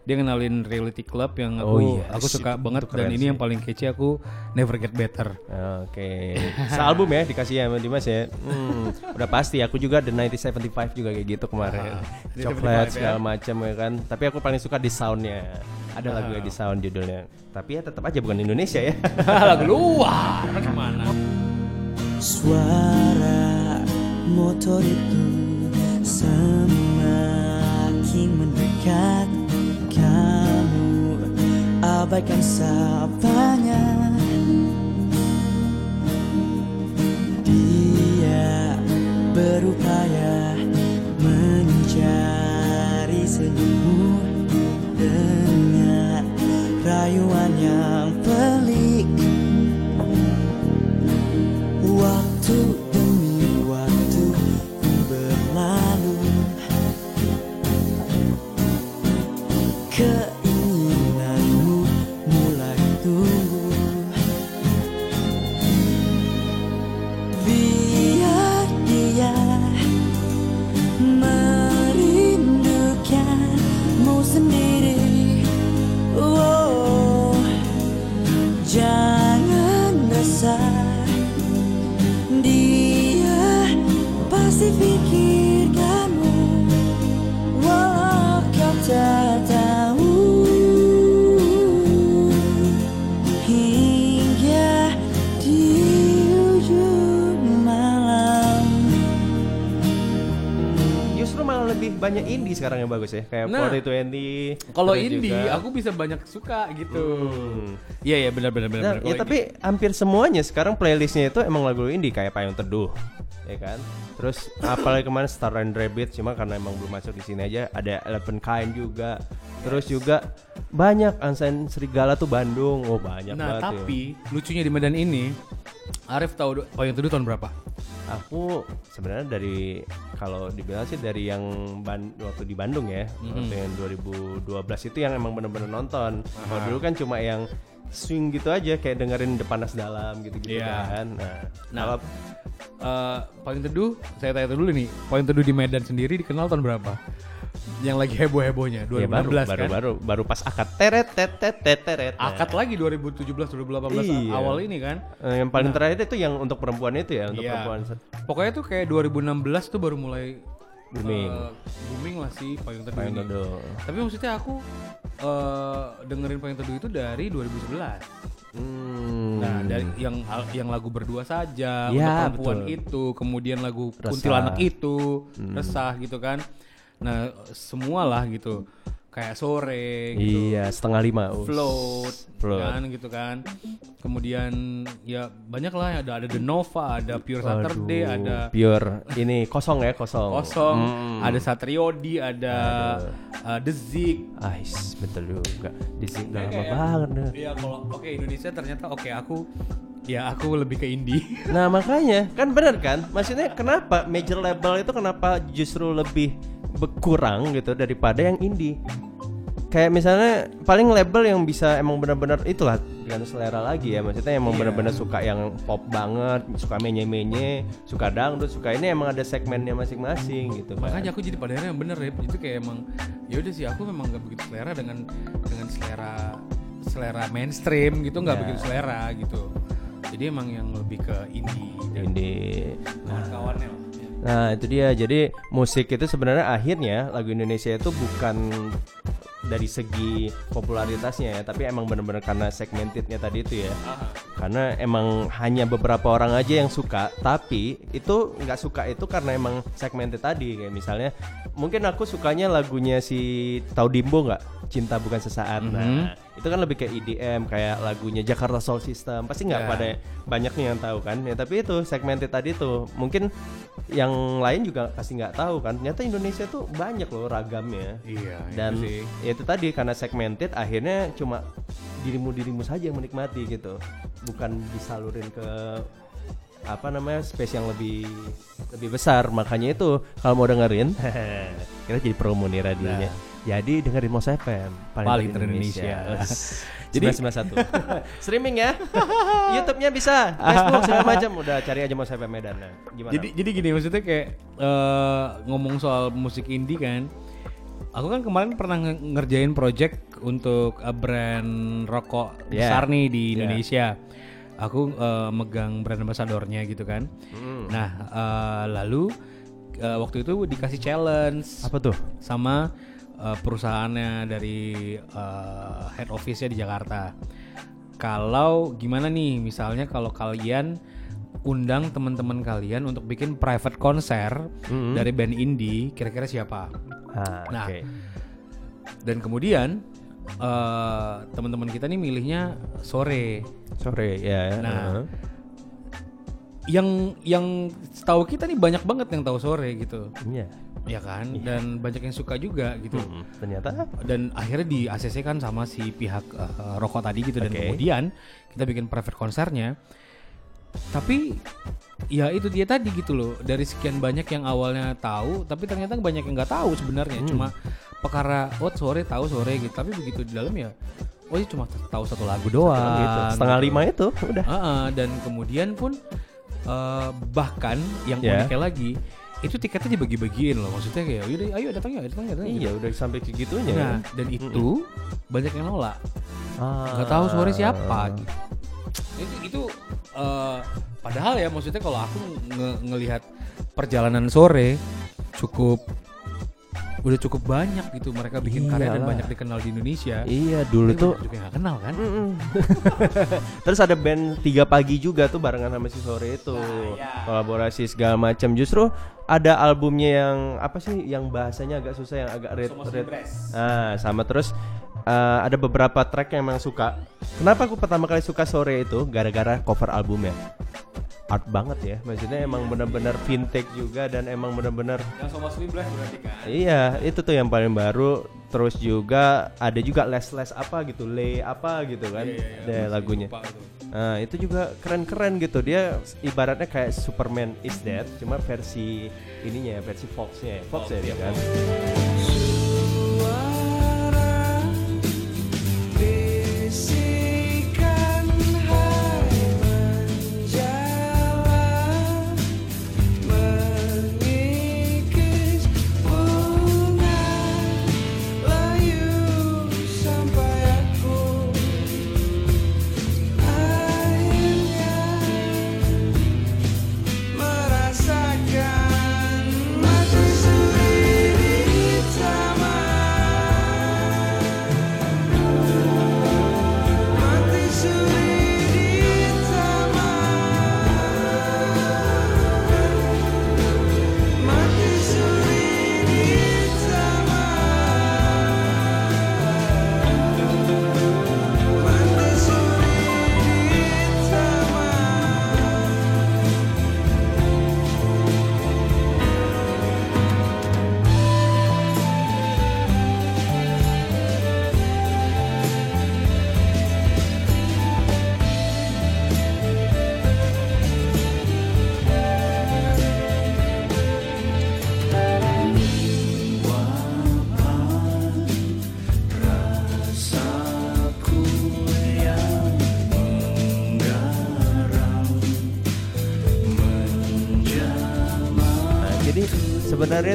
Dia kenalin Reality Club yang aku Oh iya, aku suka itu- banget itu dan keren ini sih. yang paling kece aku Never Get Better. Oke, sealbum ya dikasih ya sama Dimas ya. Hmm, udah pasti aku juga The 1975 juga kayak gitu kemarin. Ah, Coklat 1975 ya. segala macam ya kan. Tapi aku paling suka di soundnya. Ada lagu Ah. di sound judulnya. Tapi ya tetap aja bukan Indonesia ya. [laughs] lagu luar gimana? Suara motor itu semakin mendekat abaikan sapanya Dia berupaya mencari senyummu Dengan rayuan yang pelik. Waktu banyak indie sekarang yang bagus ya. Kayak Nah, 420. Kalau indie juga- aku bisa banyak suka gitu. Hmm. Iya iya benar benar benar. Nah, ya tapi hampir semuanya sekarang playlistnya itu emang lagu indie kayak Payung Teduh, ya kan? Terus apalagi kemarin Star and Rabbit cuma karena emang belum masuk di sini aja ada Eleven Kind juga. Terus juga banyak Ansan Serigala tuh Bandung. Oh, banyak Nah banget ya. tapi lucunya di Medan ini, Arif tahu Payung Teduh tahun berapa? Aku sebenarnya dari kalau dibilang sih dari yang ban- waktu di Bandung ya, Mm-hmm. waktu yang 2012 itu yang emang bener-bener nonton. Kalau dulu kan cuma yang swing gitu aja kayak dengerin Depanas Dalam gitu-gitu Iya. kan. Nah, Nah, kalau eh Payung Teduh, saya tanya dulu nih, Payung Teduh di Medan sendiri dikenal tahun berapa? Yang lagi heboh-hebohnya 2016 Ya, baru, kan. baru, baru, baru pas akad teret, teret, teret, teret. Nah, Akad lagi 2017 2018 Iya. awal ini kan. eh, yang paling terakhir itu yang untuk perempuan itu ya, untuk Iya. perempuan. Pokoknya tuh kayak 2016 tuh baru mulai Booming. eh, booming lah sih payung teduh Payung ini. Teduh. Tapi maksudnya aku eh, dengerin payung teduh itu dari 2011. Hmm. Nah, dari yang yang lagu berdua saja, Ya, untuk perempuan betul. itu, kemudian lagu Resah. Hmm. kuntilanak itu, resah gitu kan. Nah, semualah gitu. Kayak sore gitu. Iya, setengah lima. Float, Float. kan gitu kan. Kemudian ya banyak lah ada ada The Nova, ada Pure Saturday, Aduh, ada pure ini kosong ya, kosong. Kosong, Hmm. ada Satriodi, ada uh, The Zik. Ais, betul juga. Di sini udah lama banget. Iya kalau oke Indonesia ternyata oke aku ya aku lebih ke indie. Nah [laughs] makanya kan benar kan Maksudnya kenapa major label itu kenapa justru lebih berkurang gitu daripada yang indie Kayak misalnya paling label yang bisa emang benar-benar itulah dengan selera lagi ya Maksudnya emang Iya. benar-benar suka yang pop banget Suka menye-menye Suka dangdut Suka ini emang ada segmennya masing-masing gitu kan Makanya aku jadi pada yang bener ya itu kayak emang ya udah sih aku memang gak begitu selera dengan dengan selera selera mainstream gitu nggak Ya. begitu selera gitu. Jadi emang yang lebih ke indie Indie kawan-kawannya lah. Nah itu dia. Jadi musik itu sebenarnya akhirnya lagu Indonesia itu bukan dari segi popularitasnya ya tapi emang bener-bener karena segmentednya tadi itu ya. Karena emang hanya beberapa orang aja yang suka tapi itu nggak suka itu karena emang segmented tadi. Kayak misalnya mungkin aku sukanya lagunya si Tau Dimbo nggak cinta bukan sesaat nah itu kan lebih kayak EDM kayak lagunya Jakarta Soul System. Pasti nggak Ya. pada banyak nih yang tahu kan? Ya tapi itu segmented tadi tuh. Mungkin yang lain juga pasti nggak tahu kan? Ternyata Indonesia tuh banyak loh ragamnya. Iya, itu dan sih. ya itu tadi karena segmented akhirnya cuma dirimu dirimu saja yang menikmati gitu. Bukan disalurin ke apa namanya space yang lebih lebih besar. Makanya itu kalau mau dengerin [laughs] kita jadi promo nih radionya jadi dengerin Mos FM Nah. Paling ter-Indonesia. [laughs] jadi Jadi- 91 [laughs] streaming ya [laughs] YouTube-nya bisa Facebook segala macam udah cari aja Mos FM Medan nah. gimana Jadi jadi gini maksudnya kayak eh, ngomong soal musik indie kan. Aku kan kemarin pernah nge- ngerjain project untuk brand rokok Yeah. besar nih di Yeah. Indonesia. Aku eh, megang brand ambassadornya gitu kan. Hmm. Nah, eh, lalu eh, waktu itu dikasih challenge apa tuh sama eh, perusahaannya dari eh, head office-nya di Jakarta. Kalau gimana nih, misalnya kalau kalian undang teman-teman kalian untuk bikin private konser dari band indie, kira-kira siapa? ah, Nah, oke. Dan kemudian eh, teman-teman kita nih milihnya sore. sore ya Nah, uh-huh. Yang yang tahu kita nih banyak banget yang tahu sore gitu, iya ya kan? Dan banyak yang suka juga gitu. Hmm, ternyata dan akhirnya di ACC kan sama si pihak uh, rokok tadi gitu dan Oke. kemudian kita bikin private konsernya tapi ya itu dia tadi gitu loh dari sekian banyak yang awalnya tahu tapi ternyata banyak yang nggak tahu sebenarnya Hmm. cuma perkara oh sore tahu sore gitu tapi begitu di dalam ya oh ini cuma tahu satu lagu doang gitu. setengah gitu. lima itu udah Ah, ah, dan kemudian pun eh, bahkan yang Ya. uniknya lagi itu tiketnya dibagi-bagiin loh maksudnya kayak yaudah ayo datang ya datang ya datang ya." iya udah sampai ke gitunya Nah, kan? dan itu banyak yang nolak. Ah. Nggak tahu sore siapa gitu. Itu itu eh, padahal ya maksudnya kalau aku nge- ngelihat perjalanan sore cukup udah cukup banyak gitu mereka bikin karya dan Iyalah. banyak dikenal di Indonesia. iya dulu Tapi tuh juga nggak kenal kan? [laughs] terus ada band tiga pagi juga tuh barengan sama si sore itu. Kolaborasi segala macam justru ada albumnya yang apa sih yang bahasanya agak susah yang agak red red ah sama. Terus eh, ada beberapa track yang emang suka. Kenapa aku pertama kali suka sore itu? Gara-gara cover albumnya art banget ya maksudnya emang bener-bener vintage juga dan emang bener-bener Yang sama berarti kan? Iya, itu tuh yang paling baru. Terus juga ada juga les-les apa gitu, le apa gitu kan, deh lagunya. Lupa tuh. Nah, itu juga keren-keren gitu. Dia ibaratnya kayak Superman is Dead, cuma versi ininya, versi Fox-nya. Fox ya dia kan. Bisikan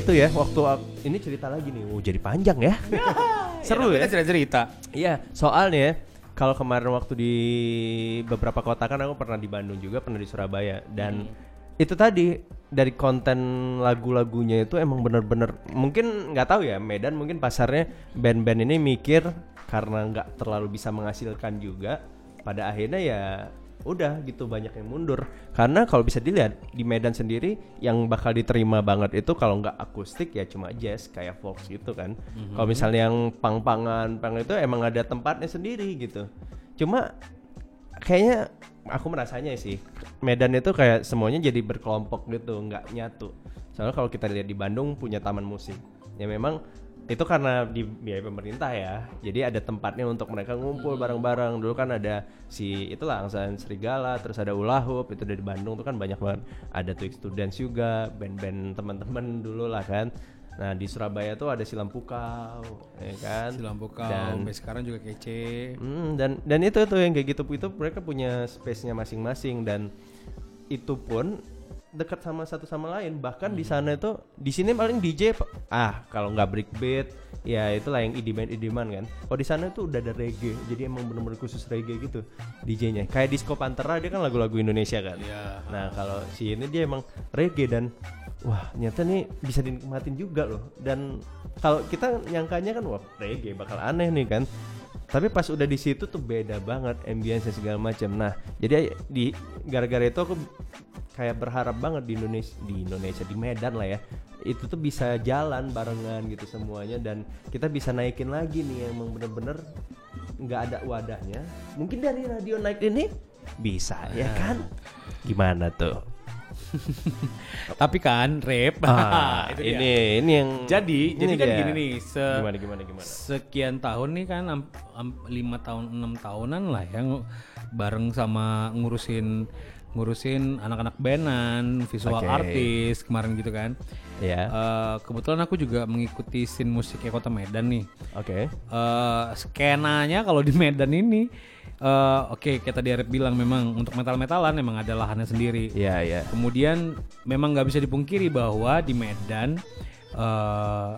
tuh ya waktu ak- ini cerita lagi nih, oh jadi panjang ya. [laughs] Seru ya. cerita cerita Iya, soalnya kalau kemarin waktu di beberapa kota kan aku pernah di Bandung juga, pernah di Surabaya dan itu tadi dari konten lagu-lagunya itu emang bener-bener mungkin nggak tahu ya Medan mungkin pasarnya band-band ini mikir karena nggak terlalu bisa menghasilkan juga pada akhirnya ya udah gitu banyak yang mundur. Karena kalau bisa dilihat di Medan sendiri yang bakal diterima banget itu kalau nggak akustik ya cuma jazz kayak folk gitu kan. Kalau misalnya yang pang-pangan pang itu emang ada tempatnya sendiri gitu. Cuma kayaknya aku merasanya sih Medan itu kayak semuanya jadi berkelompok gitu nggak nyatu. Soalnya kalau kita lihat di Bandung punya taman musik ya memang itu karena di biaya pemerintah ya. Jadi ada tempatnya untuk mereka ngumpul bareng-bareng. Dulu kan ada si itulah angsan serigala terus ada ulahup itu dari Bandung tuh kan banyak banget. Ada Twix Students juga band-band teman-teman dulu lah kan. Nah di Surabaya tuh ada Silam Pukau ya kan? Si lampu kau Dan- sampai sekarang juga kece. Hmm, dan dan itu tuh yang kayak gitu itu mereka punya space-nya masing-masing. Dan itu pun dekat sama satu sama lain. Bahkan di sana itu di sini paling DJ ah kalau nggak break beat ya itulah yang idiman idiman kan. Kalau di sana tuh udah ada reggae jadi emang bener-bener khusus reggae gitu DJ-nya kayak disco pantera dia kan lagu-lagu Indonesia kan. Iya. nah kalau si ini dia emang reggae dan wah nyata nih bisa dinikmatin juga loh. Dan kalau kita nyangkanya kan wah reggae bakal aneh nih kan. Tapi pas udah di situ tuh beda banget ambience segala macam. Nah jadi di gara-gara itu aku kayak berharap banget di Indonesia di Indonesia di Medan lah ya. Itu tuh bisa jalan barengan gitu semuanya dan kita bisa naikin lagi nih yang emang bener-bener nggak ada wadahnya. Mungkin dari radio naik ini bisa ya kan? Gimana tuh? [laughs] Tapi kan rap ah, [laughs] itu dia. ini ini yang jadi ini jadi kan dia. gini nih se gimana gimana gimana? sekian tahun nih kan am- am- lima tahun enam tahunan lah yang bareng sama ngurusin ngurusin anak-anak bandan visual Oke. artis kemarin gitu kan. Ya Eh, kebetulan aku juga mengikuti scene musiknya kota Medan nih. Oke. Eh skenanya kalau di Medan ini eh, oke kayak tadi Arif bilang memang untuk metal-metalan memang ada lahannya sendiri. Ya ya Kemudian memang nggak bisa dipungkiri bahwa di Medan eh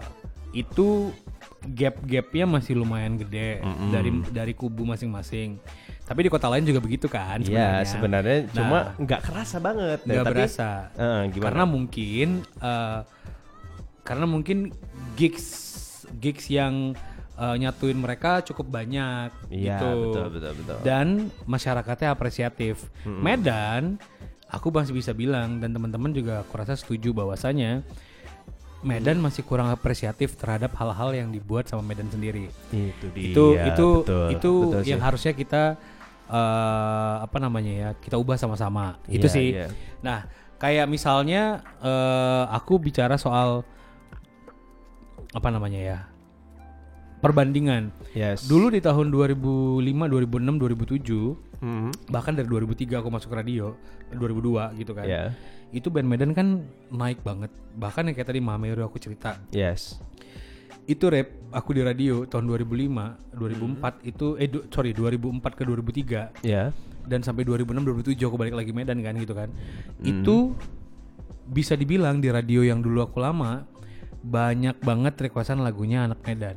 itu gap-gapnya masih lumayan gede dari dari kubu masing-masing. Tapi di kota lain juga begitu kan Iya sebenarnya. sebenarnya Nah, cuma nggak kerasa banget nggak berasa. Eh, gimana? Karena mungkin eh, karena mungkin gigs gigs yang eh, nyatuin mereka cukup banyak Iya, gitu. betul, betul, betul. Dan masyarakatnya apresiatif. Medan aku masih bisa bilang dan teman-teman juga aku rasa setuju bahwasanya Medan masih kurang apresiatif terhadap hal-hal yang dibuat sama Medan sendiri itu dia itu itu betul, itu betul yang sih. harusnya kita eh, apa namanya ya kita ubah sama-sama. Itu Iya, sih. iya. nah kayak misalnya eh, aku bicara soal apa namanya ya perbandingan. Yes. Dulu di tahun 2005 2006 2007 Mhm. bahkan dari 2003 aku masuk radio 2002 gitu kan. Iya. itu band Medan kan naik banget. Bahkan yang kayak tadi Mameru aku cerita. Yes. Itu rap aku di radio tahun 2005 2004 itu eh du- sorry 2004 ke 2003 ya. Dan sampai 2006 2007 aku balik lagi Medan kan gitu kan. Itu bisa dibilang di radio yang dulu aku lama banyak banget requestan lagunya anak Medan.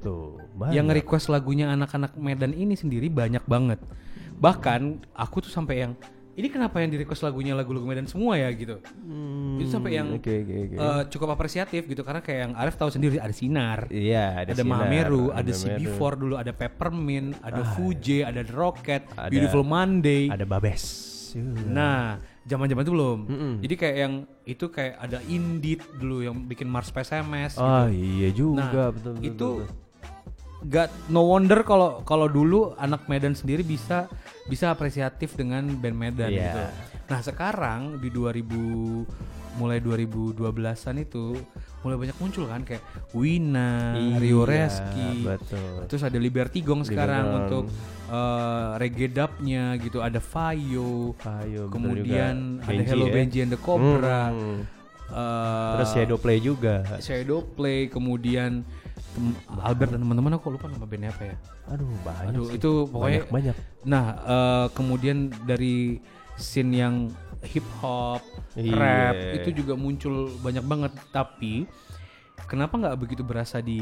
Tuh yang banyak. request lagunya anak-anak Medan ini sendiri banyak banget. Bahkan aku tuh sampai yang ini kenapa yang di request lagunya lagu-lagu Medan semua ya gitu itu sampai yang Hmm, oke oke oke eh, cukup apresiatif gitu karena kayak yang Arif tahu sendiri ada sinar iya ada, ada, sinar, Mahameru, ada, Mahameru. CB4 dulu, ada Peppermint, ada Fuji, ada The Rocket, Ada- Beautiful Monday. ada babes Nah, zaman-zaman itu belum. Jadi kayak yang itu kayak ada Indeed dulu yang bikin Mars PSMS. oh gitu. iya juga Nah, betul, betul, itu betul. Gak no wonder kalau kalau dulu anak Medan sendiri bisa bisa apresiatif dengan band Medan Iya. gitu. Nah, sekarang di 2000 mulai 2012-an itu mulai banyak muncul kan kayak Wina, Rio Iya, Reski, betul Terus ada Liberty Gong sekarang Gong. untuk eh, reggae dubnya gitu. Ada Fayo. Ayo, betul Iya, kemudian ada Benji Hello ya. Benji and the Cobra. Hmm. eh, terus Shadow Play juga Shadow Play. Kemudian tem- Albert dan teman-teman aku lupa nama bandnya apa ya. aduh banyak Aduh sih. itu pokoknya banyak banyak Nah, eh, kemudian dari scene yang hip hop, Iya. rap itu juga muncul banyak banget. Tapi kenapa nggak begitu berasa di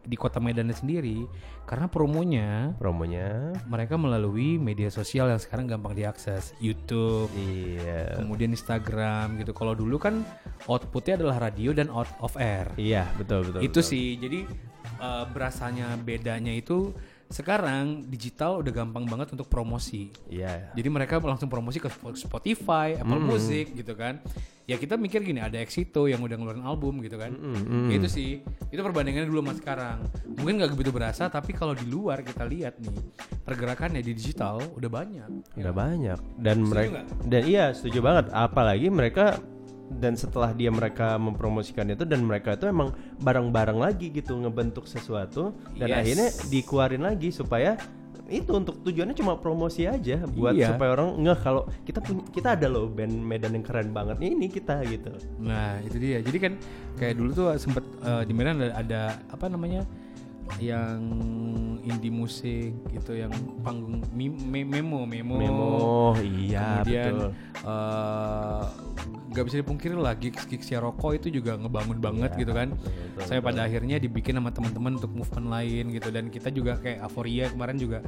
di kota Medan sendiri? Karena promonya Promonya. mereka melalui media sosial yang sekarang gampang diakses, YouTube, Iya. kemudian Instagram gitu. Kalau dulu kan outputnya adalah radio dan out of air. Iya, betul betul. itu betul. sih. Jadi eh, berasanya bedanya itu sekarang digital udah gampang banget untuk promosi. Iya. Jadi mereka langsung promosi ke Sp- Spotify, Apple Music gitu kan. Ya kita mikir gini, ada Exito yang udah ngeluarin album gitu kan. Itu sih, itu perbandingannya dulu sama sekarang. Mungkin nggak begitu berasa, tapi kalau di luar kita lihat nih, pergerakannya di digital udah banyak. Udah banyak dan mereka dan iya setuju banget apalagi mereka dan setelah dia mereka mempromosikan itu dan mereka itu emang bareng-bareng lagi gitu ngebentuk sesuatu dan Yes. akhirnya dikeluarin lagi supaya itu untuk tujuannya cuma promosi aja buat Iya. supaya orang ngeh kalau kita punya kita ada loh band Medan yang keren banget nih ini kita gitu. Nah itu dia. Jadi kan kayak dulu tuh sempet eh, di Medan ada, ada apa namanya yang indie musik gitu yang panggung mi- me- memo memo. Memo, iya kemudian betul. eh, nggak bisa dipungkiri lah gigs gigsnya rokok itu juga ngebangun banget gitu kan. saya pada akhirnya dibikin sama teman-teman untuk movement lain gitu. Dan kita juga kayak Aforia kemarin juga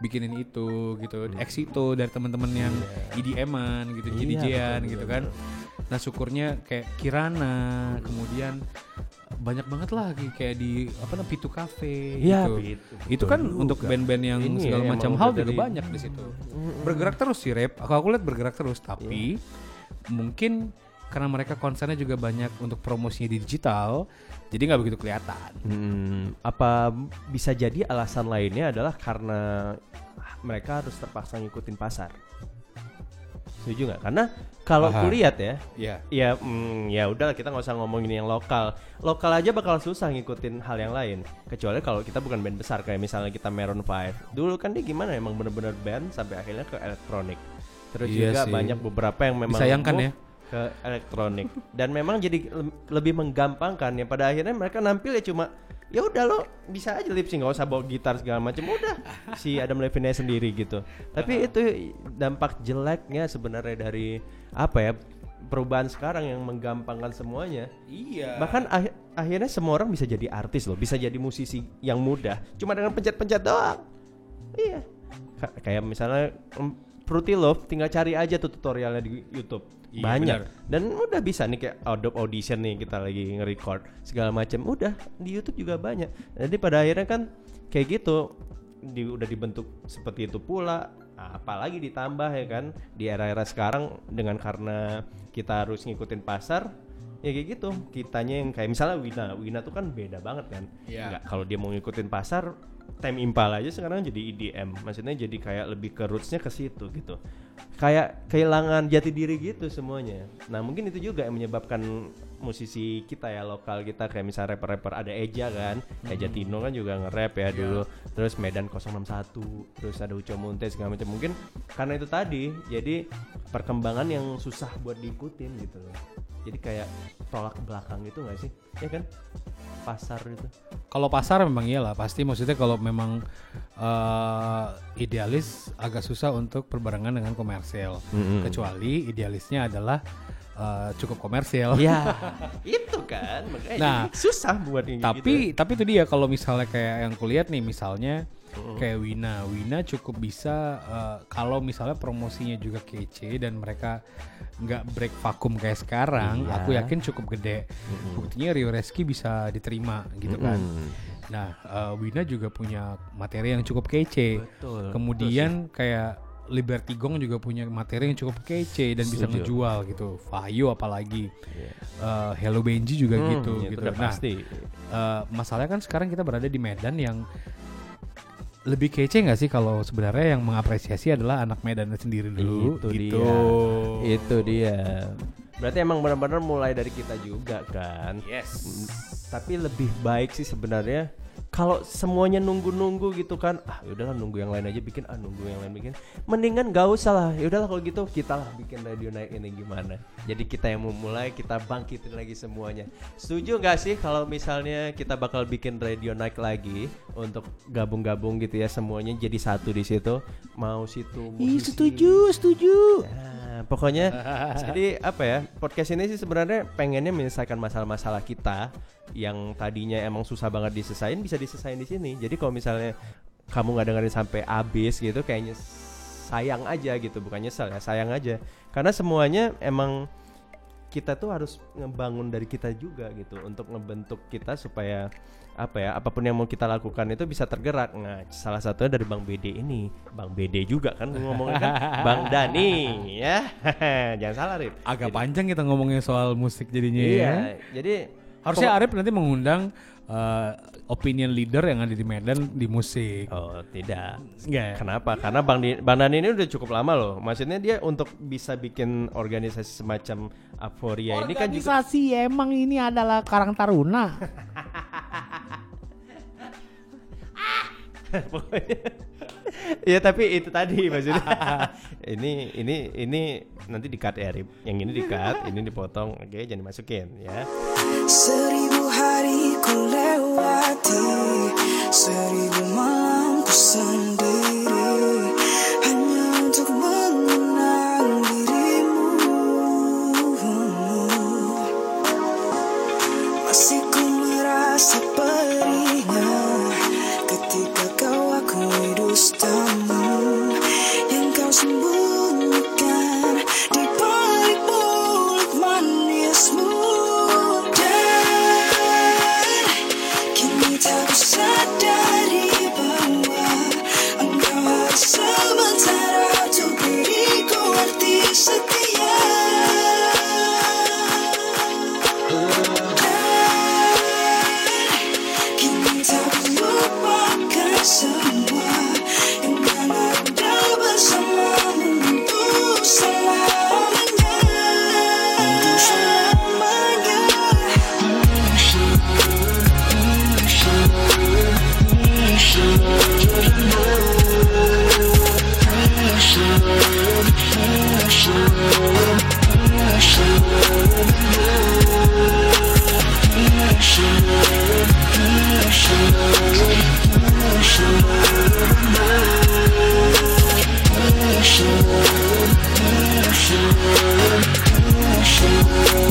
bikinin itu gitu. Exito dari teman-teman yang EDM-an gitu Iya, jadi gitu betul, kan. nah syukurnya kayak Kirana kemudian banyak banget lah kayak di apa namanya Pitu Cafe Iya, gitu. Pitu, itu kan juga. untuk band-band yang Ini ya, segala emang macam hal juga banyak di situ. Bergerak terus sih rap aku aku lihat bergerak terus tapi mungkin karena mereka konsernya juga banyak untuk promosinya di digital jadi nggak begitu kelihatan Hmm, apa bisa jadi alasan lainnya adalah karena mereka harus terpaksa ngikutin pasar. Setuju nggak? Karena kalau Aha. kulihat ya, Iya. ya mm, ya udah kita nggak usah ngomongin yang lokal. Lokal aja bakal susah ngikutin hal yang lain. Kecuali kalau kita bukan band besar kayak misalnya kita Maroon 5. Dulu kan dia gimana emang bener-bener band sampai akhirnya ke elektronik. Terus Iya juga sih. banyak beberapa yang memang Disayangkan ya. Ke elektronik. Dan memang jadi le- lebih menggampangkan ya. Pada akhirnya mereka nampil ya cuma ya udah lo bisa aja lip sync nggak usah bawa gitar segala macam. Udah si Adam Levine sendiri gitu. Tapi itu dampak jeleknya sebenarnya dari apa ya perubahan sekarang yang menggampangkan semuanya. Iya. Bahkan akh- akhirnya semua orang bisa jadi artis loh bisa jadi musisi yang mudah cuma dengan pencet-pencet doang. Iya. Ka- kayak misalnya em, Fruity Love tinggal cari aja tuh tutorialnya di YouTube Iya, banyak. benar. dan udah bisa nih kayak Adobe Audition nih kita lagi nge-record segala macam udah di YouTube juga banyak. Jadi pada akhirnya kan kayak gitu di, udah dibentuk seperti itu pula. Nah, apalagi ditambah ya kan di era-era sekarang dengan karena kita harus ngikutin pasar ya kayak gitu. Kitanya yang kayak misalnya Wina. Wina tuh kan beda banget kan. Nggak, kalau dia mau ngikutin pasar Time Impala aja sekarang jadi EDM maksudnya jadi kayak lebih ke rootsnya ke situ gitu. Kayak kehilangan jati diri gitu semuanya. Nah mungkin itu juga yang menyebabkan musisi kita ya lokal kita kayak misalnya rapper-rapper ada Eja kan. Kayak Jatino kan juga nge-rap ya dulu. Terus Medan 061 terus ada Uco Munte segala macam. Mungkin karena itu tadi jadi perkembangan yang susah buat diikutin gitu loh. Jadi kayak tolak ke belakang gitu nggak sih? Ya kan pasar itu kalau pasar memang iyalah pasti. Maksudnya kalau memang eh, idealis agak susah untuk berbarengan dengan komersial. Mm-mm. kecuali idealisnya adalah eh, cukup komersial. Ya [laughs] itu kan makanya Nah, susah buat kayak tapi gitu. tapi itu dia. Kalau misalnya kayak yang kulihat nih misalnya kayak Wina. Wina cukup bisa eh, kalau misalnya promosinya juga kece dan mereka nggak break vakum kayak sekarang Iya. aku yakin cukup gede. Buktinya Rio Reski bisa diterima gitu kan. Nah eh, Wina juga punya materi yang cukup kece. Betul, kemudian kayak Liberty Gong juga punya materi yang cukup kece dan bisa Setuju. ngejual gitu. Vayo apalagi. Eh, Hello Benji juga Hmm, gitu itu gitu udah nah pasti. eh, masalahnya kan sekarang kita berada di Medan yang lebih kece nggak sih kalau sebenarnya yang mengapresiasi adalah anak Medan sendiri dulu? Itu gitu. dia. Itu dia. Berarti emang benar-benar mulai dari kita juga kan? Yes. Tapi lebih baik sih sebenarnya kalau semuanya nunggu-nunggu gitu kan ah yaudahlah nunggu yang lain aja bikin ah nunggu yang lain bikin. Mendingan gak usah lah yaudahlah kalau gitu kita lah bikin radio naik ini gimana. Jadi kita yang mau mulai kita bangkitin lagi semuanya. Setuju nggak sih kalau misalnya kita bakal bikin radio naik lagi untuk gabung-gabung gitu ya semuanya jadi satu di situ. Mau situ Ih, setuju, setuju. Nah, pokoknya [laughs] jadi apa ya podcast ini sih sebenarnya pengennya menyelesaikan masalah-masalah kita yang tadinya emang susah banget diselesain bisa diselesain di sini. Jadi kalau misalnya kamu nggak dengerin sampai habis gitu kayaknya sayang aja gitu bukan nyesel ya sayang aja karena semuanya emang kita tuh harus ngebangun dari kita juga gitu untuk ngebentuk kita supaya apa ya apa pun yang mau kita lakukan itu bisa tergerak. Nah salah satunya dari bang BD ini. Bang BD juga kan ngomongnya kan bang Dani ya. [laughs] Jangan salah Rip. Agak Jadi- panjang kita ngomongnya soal musik jadinya iya ya. jadi Harusnya Arif nanti mengundang eh, opinion leader yang ada di Medan di musik. oh tidak Enggak ya? Kenapa? Karena Bang, Di- Bang Dani ini udah cukup lama loh. Maksudnya dia untuk bisa bikin organisasi semacam Aforia ini kan juga Organisasi emang ini adalah Karang Taruna. [laughs] Iya tapi itu tadi [laughs] maksudnya. ini ini ini nanti di cut ya Rip. Yang ini di cut, ini dipotong. Oke, jangan dimasukin ya. Seribu hari ku lewati Seribu malam ku sendiri Hanya untuk mengenang dirimu Masih ku merasa perihnya sure.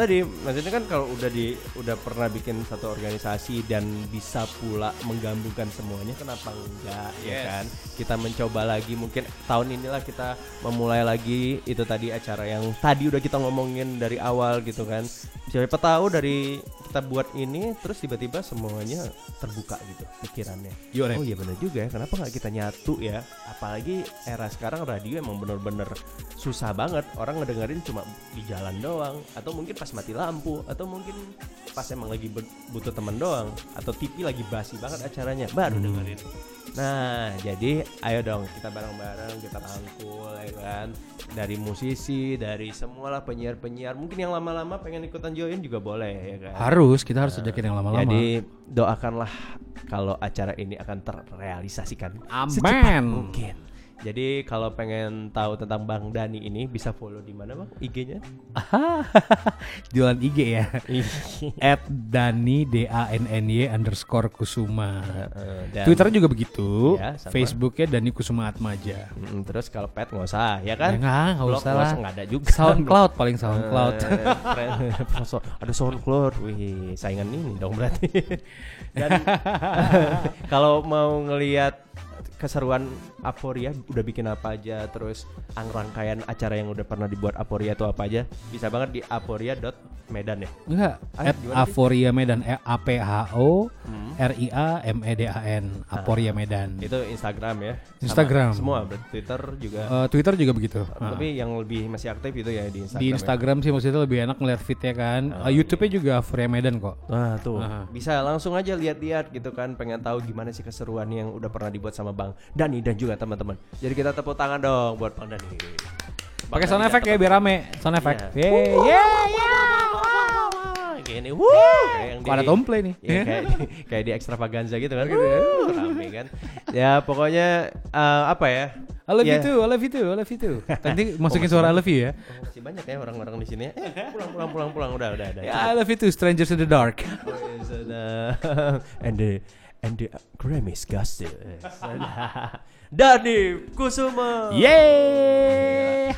Tadi maksudnya kan kalau udah di udah pernah bikin satu organisasi dan bisa pula menggabungkan semuanya kenapa enggak ya Yes. kan kita mencoba lagi mungkin tahun inilah kita memulai lagi itu tadi acara yang tadi udah kita ngomongin dari awal gitu kan siapa tahu dari kita buat ini terus tiba-tiba semuanya terbuka gitu pikirannya. Yuk, Rep. oh iya bener juga ya kenapa nggak kita nyatu ya? Apalagi era sekarang radio emang bener-bener susah banget. Orang ngedengerin cuma di jalan doang atau mungkin pas mati lampu atau mungkin pas emang lagi butuh teman doang atau TV lagi basi banget acaranya baru dengerin. Nah jadi ayo dong kita bareng-bareng kita rangkul ya kan? Dari musisi dari semualah penyiar-penyiar. Mungkin yang lama-lama pengen ikutan join juga boleh ya kan? Harus, kita harus ajakin yang lama-lama. jadi doakanlah kalau acara ini akan terrealisasikan Amin. secepat mungkin. Jadi kalau pengen tahu tentang Bang Dani ini bisa follow di mana Bang IG-nya? [laughs] Jualan IG ya. At Dani D A N N Y underscore Kusuma. dan- Twitter juga begitu. Ya, sama. Facebooknya Dani Kusuma Atmaja. Mm, terus kalau pet nggak usah ya kan? Ya nggak, nggak usah lah. nggak ada juga. SoundCloud paling SoundCloud. Eh, keren. So- ada SoundCloud, wih saingan ini dong berarti. [laughs] Dan [laughs] kalau mau ngelihat keseruan Aporia udah bikin apa aja, terus ang- rangkaian acara yang udah pernah dibuat Aporia itu apa aja, bisa banget di aporia.medan ya. Enggak, Ah, at? Aporia Medan E A P H O R I A M E D A N Aporia Medan. Itu Instagram ya. Sama Instagram. semua, ber- Twitter juga. Eh, Twitter juga begitu. Ah. Tapi yang lebih masih aktif itu ya di Instagram. Di ya. Instagram sih maksudnya lebih enak ngeliat fitnya kan. Eh, YouTube-nya juga Aporia Medan kok. Nah tuh Aha. bisa langsung aja lihat-lihat gitu kan pengen tahu gimana sih keseruan yang udah pernah dibuat sama Bang Dani dan juga teman-teman. Jadi kita tepuk tangan dong buat Bang Dani. Bang Pakai sound effect ya biar rame. Sound effect. Iya. Yeay, yeay. Gini, wuh, kayak yang ada tomple nih? Ya, kayak, [laughs] kayak di extravaganza gitu kan. Wuh, rame kan. Ya pokoknya eh, apa ya? I love Ya. you too, I love you too, I love you too. Nanti [laughs] masukin suara I love you ya. Oh, masih banyak ya orang-orang di sini. ya. Eh, pulang pulang pulang pulang udah udah udah. Ya, I love you too, strangers in the dark. Oh, and the [laughs] and the Grammys gossip. [laughs] Dani Kusuma. Yeay.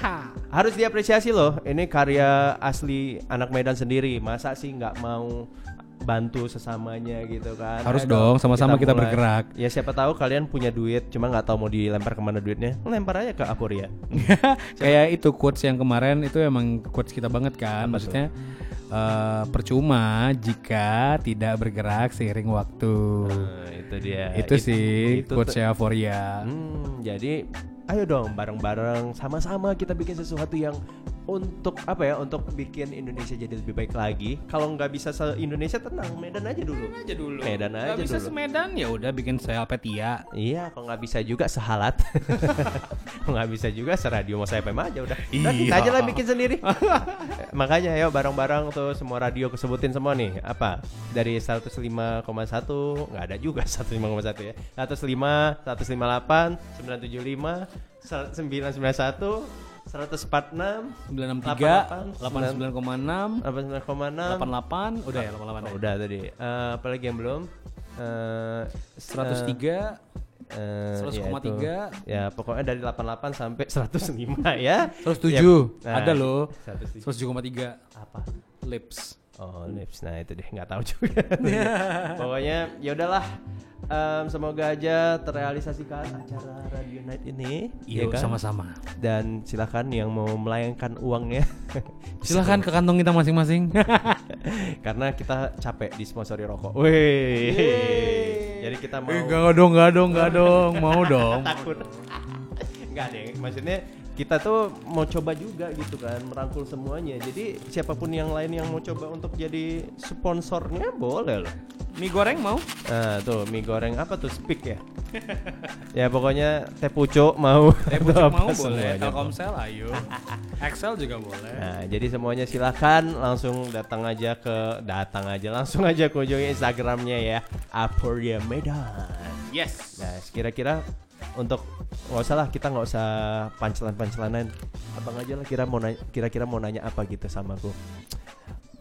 Harus diapresiasi loh. Ini karya asli anak Medan sendiri. Masa sih nggak mau bantu sesamanya gitu kan? Harus Ayo dong, sama-sama kita mulai. bergerak. Ya siapa tahu kalian punya duit, cuma nggak tahu mau dilempar ke mana duitnya. Lempar aja ke Aporia. [laughs] Kayak itu quotes yang kemarin itu emang quotes kita banget kan. Maksudnya eh, percuma jika tidak bergerak seiring waktu. Nah, itu dia. itu It- sih itu quotesnya Euphoria. Hmm, jadi ayo dong bareng-bareng sama-sama kita bikin sesuatu yang untuk apa ya untuk bikin Indonesia jadi lebih baik lagi. Kalau nggak bisa se Indonesia tenang Medan aja dulu. aja dulu. Medan aja bisa dulu. semedan ya udah bikin saya Petia. Iya, kalau nggak bisa juga sehalat. [laughs] Nggak bisa juga seradio mau saya aja udah. Udah kita Iya. aja lah bikin sendiri. [laughs] Makanya ayo bareng-bareng tuh semua radio kesebutin semua nih. Apa? Dari 105,1 nggak ada juga [laughs] 105,1 ya. 105, 158, 975, 991, 146, 963, 89,6, 89,6, 89,6, 88, udah ya 88 Oh, udah tadi. Eh, apalagi yang belum? Eh, 103 eh, 100,3. ya, ya pokoknya dari 88 sampai 105 ya. 107 Ya, nah, ada loh 107. 107,3 apa? lips. Oh, lips. Nah, itu deh nggak tahu juga. [laughs] pokoknya ya udahlah. Em, semoga aja terrealisasikan acara Radio Night ini. ya Yuk kan? sama-sama. Dan silakan yang mau melayangkan uangnya. [laughs] Silahkan ke kantong kita masing-masing. [laughs] Karena kita capek disponsori rokok. Wih. Jadi kita mau Enggak dong, enggak dong, enggak dong. Mau dong. takut. Enggak deh, maksudnya kita tuh mau coba juga gitu kan, merangkul semuanya. Jadi siapa pun yang lain yang mau coba untuk jadi sponsornya boleh loh. Mie goreng mau? Nah, tuh mie goreng apa tuh speak ya? [laughs] ya pokoknya teh pucuk mau. Eh, bucuk apa mau boleh. Telkomsel ayo. Excel juga boleh. Nah, jadi semuanya silakan langsung datang aja ke datang aja langsung aja kunjungi Instagramnya ya Aporia Medan. Yes. Nah, kira-kira untuk nggak usah lah kita nggak usah pancelan pancelanan abang aja lah kira mau nanya, kira-kira mau nanya apa gitu sama aku.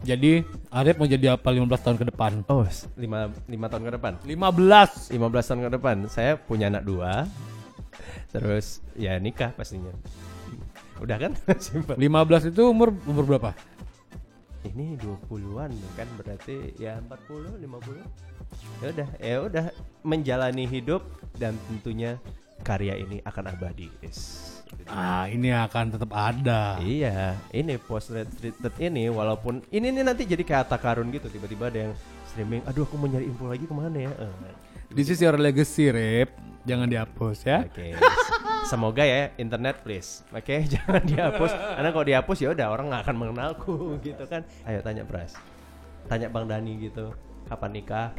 Jadi Arif mau jadi apa 15 tahun ke depan? oh s- lima, lima tahun ke depan? 15. 15 tahun ke depan. Saya punya anak dua. Terus ya nikah pastinya. Udah kan? [laughs] Simpel 15 itu umur umur berapa? ini 20-an kan berarti ya 40 50 ya udah ya udah menjalani hidup dan tentunya karya ini akan abadi guys Ah, ini akan tetap ada. Iya, ini post retweeted ini walaupun ini nih nanti jadi kayak harta karun gitu tiba-tiba ada yang streaming. Aduh, aku mau nyari info lagi ke mana ya? Eh, This is your legacy, Rip. Jangan dihapus ya. Oke. Semoga ya internet please. Oke, [laughs] jangan dihapus. Karena kalau dihapus ya udah orang nggak akan mengenalku [laughs] gitu kan. Ayo tanya Pras. Tanya Bang Dani gitu. Kapan nikah?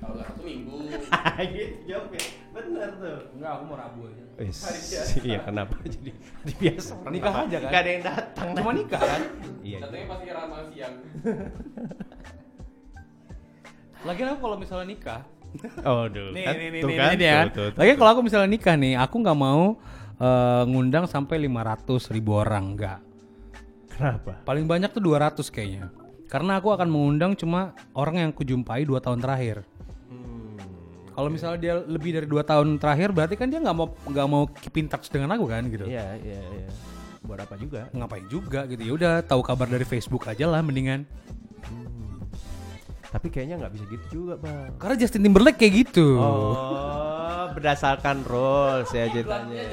Kalau nggak satu minggu. [laughs] gitu jawabnya. Bener tuh. Enggak, aku mau rabu aja. Wis, [laughs] iya kenapa jadi biasa orang Nikah aja kan? Nggak ada yang datang. Cuma nikah kan? Iya. Satunya pasti ramah siang. [laughs] Lagian aku kalau misalnya nikah, Oh, dulu nih, kan? nih, nih, Tuh nih, kan? nih, ya. Tuh, tuh, Lagian kalau aku misalnya nikah nih, aku nggak mau eh, ngundang sampai 500 ribu orang, enggak. Kenapa? Paling banyak tuh 200 kayaknya. Karena aku akan mengundang cuma orang yang kujumpai dua tahun terakhir. Kalau misalnya dia lebih dari dua tahun terakhir, berarti kan dia nggak mau nggak mau keep in touch dengan aku kan gitu. Iya, iya, iya. Buat apa juga? Ngapain juga gitu ya udah tahu kabar dari Facebook aja lah mendingan. Tapi kayaknya nggak bisa gitu juga bang. Karena Justin Timberlake kayak gitu. Oh, berdasarkan rules ya ceritanya.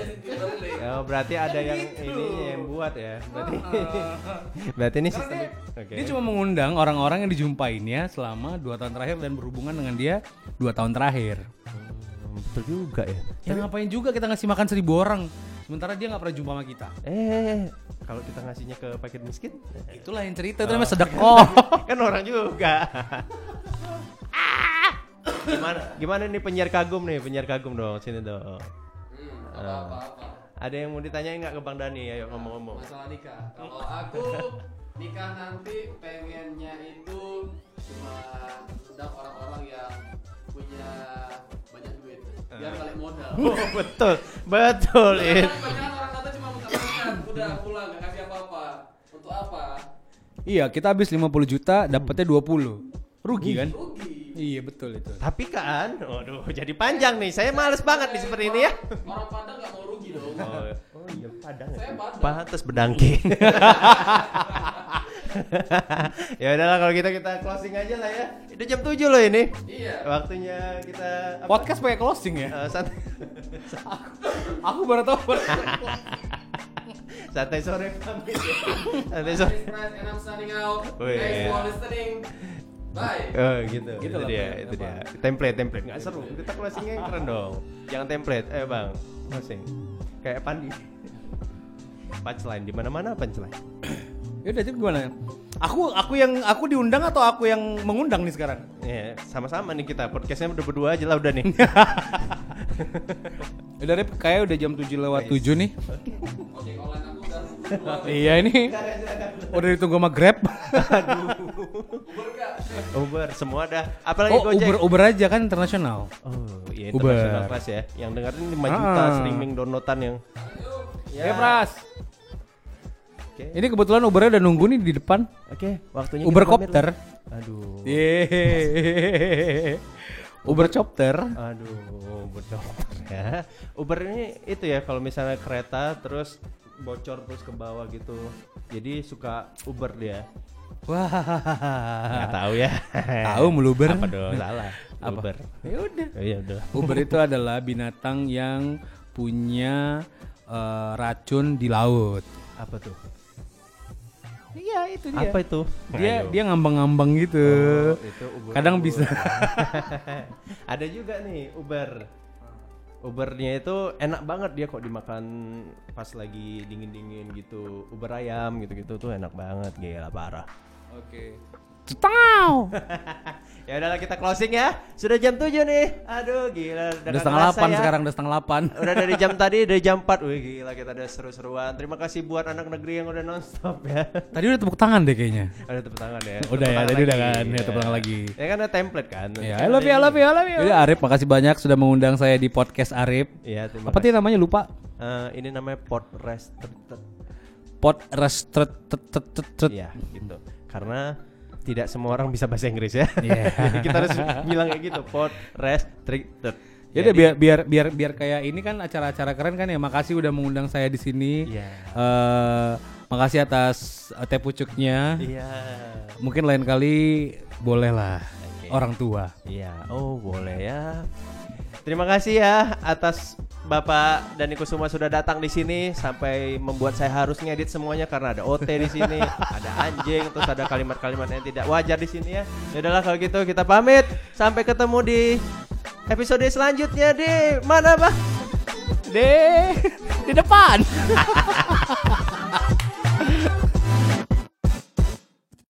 Oh, berarti ada yang ini yang buat ya. Berarti [laughs] berarti ini sistem. Oke. Dia cuma mengundang orang-orang yang dijumpainnya selama dua tahun terakhir dan berhubungan dengan dia dua tahun terakhir. Hmm, betul juga ya. Ya ngapain juga kita ngasih makan seribu orang, sementara dia nggak pernah jumpa sama kita. Eh, kalau kita ngasihnya ke paket miskin, Itulah yang cerita itu namanya sedekah. [laughs] kan orang juga. [laughs] gimana gimana nih penyiar kagum nih, penyiar kagum dong, sini dong. Hmm, apa-apa-apa. Ada yang mau ditanyain nggak ke Bang Dani? Ayo ngomong-ngomong. Masalah nikah. Kalau aku nikah nanti pengennya itu cuma undang orang-orang yang punya banyak. Biar balik modal. [laughs] Oh, betul, betul kan banyak orang kata cuma minta makan, udah pulang gak kasih apa-apa. Untuk apa? iya, kita habis 50 juta, dapatnya 20. Rugi kan? Rugi. Iya, betul itu. Tapi kan, waduh, jadi panjang nih. Saya males banget nih seperti ini ya. Orang Padang gak mau rugi dong. Oh, oh iya, padang. ya? Saya Padang. Pantes bedangking. [laughs] [laughs] ya udahlah kalau kita kita closing aja lah ya. Itu jam 7 loh ini. Iya. Waktunya kita apa? Podcast pakai closing ya? Eh, santai, [laughs] Aku baru tahu. [laughs] santai sore pamit ya. Santai sore. And I'm signing out. Thanks for listening. Bye. Oh gitu, Gitu itu lah, dia, itu dia. Template, template nggak seru. Kita closingnya yang keren dong. Jangan template, eh bang, closing. Kayak Pandi. Punchline di mana-mana punchline. Ya udah, jadi gimana? Aku aku yang aku diundang atau aku yang mengundang nih sekarang? Ya, sama-sama nih kita. Podcastnya udah berdua aja lah udah nih. [laughs] Udah Rip, kayak udah jam 7 lewat 7 nih. [laughs] Iya ini. Udah ditunggu sama Grab. Uber semua dah. Apalagi oh, Gojek. Uber Uber aja kan internasional. Oh, iya Uber. international class ya. Yang dengerin 5 juta Ah. streaming downloadan yang. Ya, Pras. Oke. Ini kebetulan Ubernya udah nunggu nih di depan. Oke, waktunya Uber Copter. Aduh. Uber Chopter. Aduh, betul ya. Uber ini itu ya kalau misalnya kereta terus bocor terus ke bawah gitu. Jadi suka Uber dia. Wah. Nggak tahu ya. Tahu meluber. Apa dong? Salah. Apa? Uber. Ya udah. Iya udah. Uber itu adalah binatang yang punya eh, racun di laut. Apa tuh? Iya itu Apa itu? Dia Ayo. dia ngambang-ngambang gitu. Oh, itu Uber. Kadang bisa. [laughs] Ada juga nih Uber. Ubernya itu enak banget dia kok dimakan pas lagi dingin-dingin gitu. Uber ayam gitu-gitu tuh enak banget, gila parah. Oke. [laughs] Ya udahlah kita closing ya. Sudah jam 7 nih. Aduh, gila Udah kagak setengah kerasa delapan ya. sekarang, udah setengah delapan. [laughs] Udah dari jam tadi, dari jam 4 Wih gila kita udah seru-seruan Terima kasih buat anak negeri yang udah nonstop ya Tadi udah tepuk tangan deh kayaknya. Ada tepuk tangan ya Udah Tepuk ya, tadi udah kan, ya, tepuk tangan lagi. Ya kan ada template kan Ya, I love you, I love you, I love you. Jadi Arif, makasih banyak sudah mengundang saya di podcast Arif. Iya terima Apa kasih sih namanya lupa? Eh, Ini namanya pot rest Pod restret Iya gitu Karena tidak semua orang bisa bahasa Inggris ya. Jadi [laughs] kita harus bilang kayak gitu Pot rest Ya udah biar biar biar biar kayak ini kan acara-acara keren kan ya. Makasih udah mengundang saya di sini. Iya. Eh, makasih atas eh, teh pucuknya. Iya Mungkin lain kali boleh lah Oke. orang tua. Iya, oh boleh ya. Terima kasih ya atas Bapak Dani Kusuma sudah datang di sini sampai membuat saya harus ngedit semuanya karena ada OT di sini, ada anjing, terus ada kalimat-kalimat yang tidak wajar di sini ya. Ya udahlah kalau gitu kita pamit. Sampai ketemu di episode selanjutnya di mana, Bah? Deh, di depan. [laughs]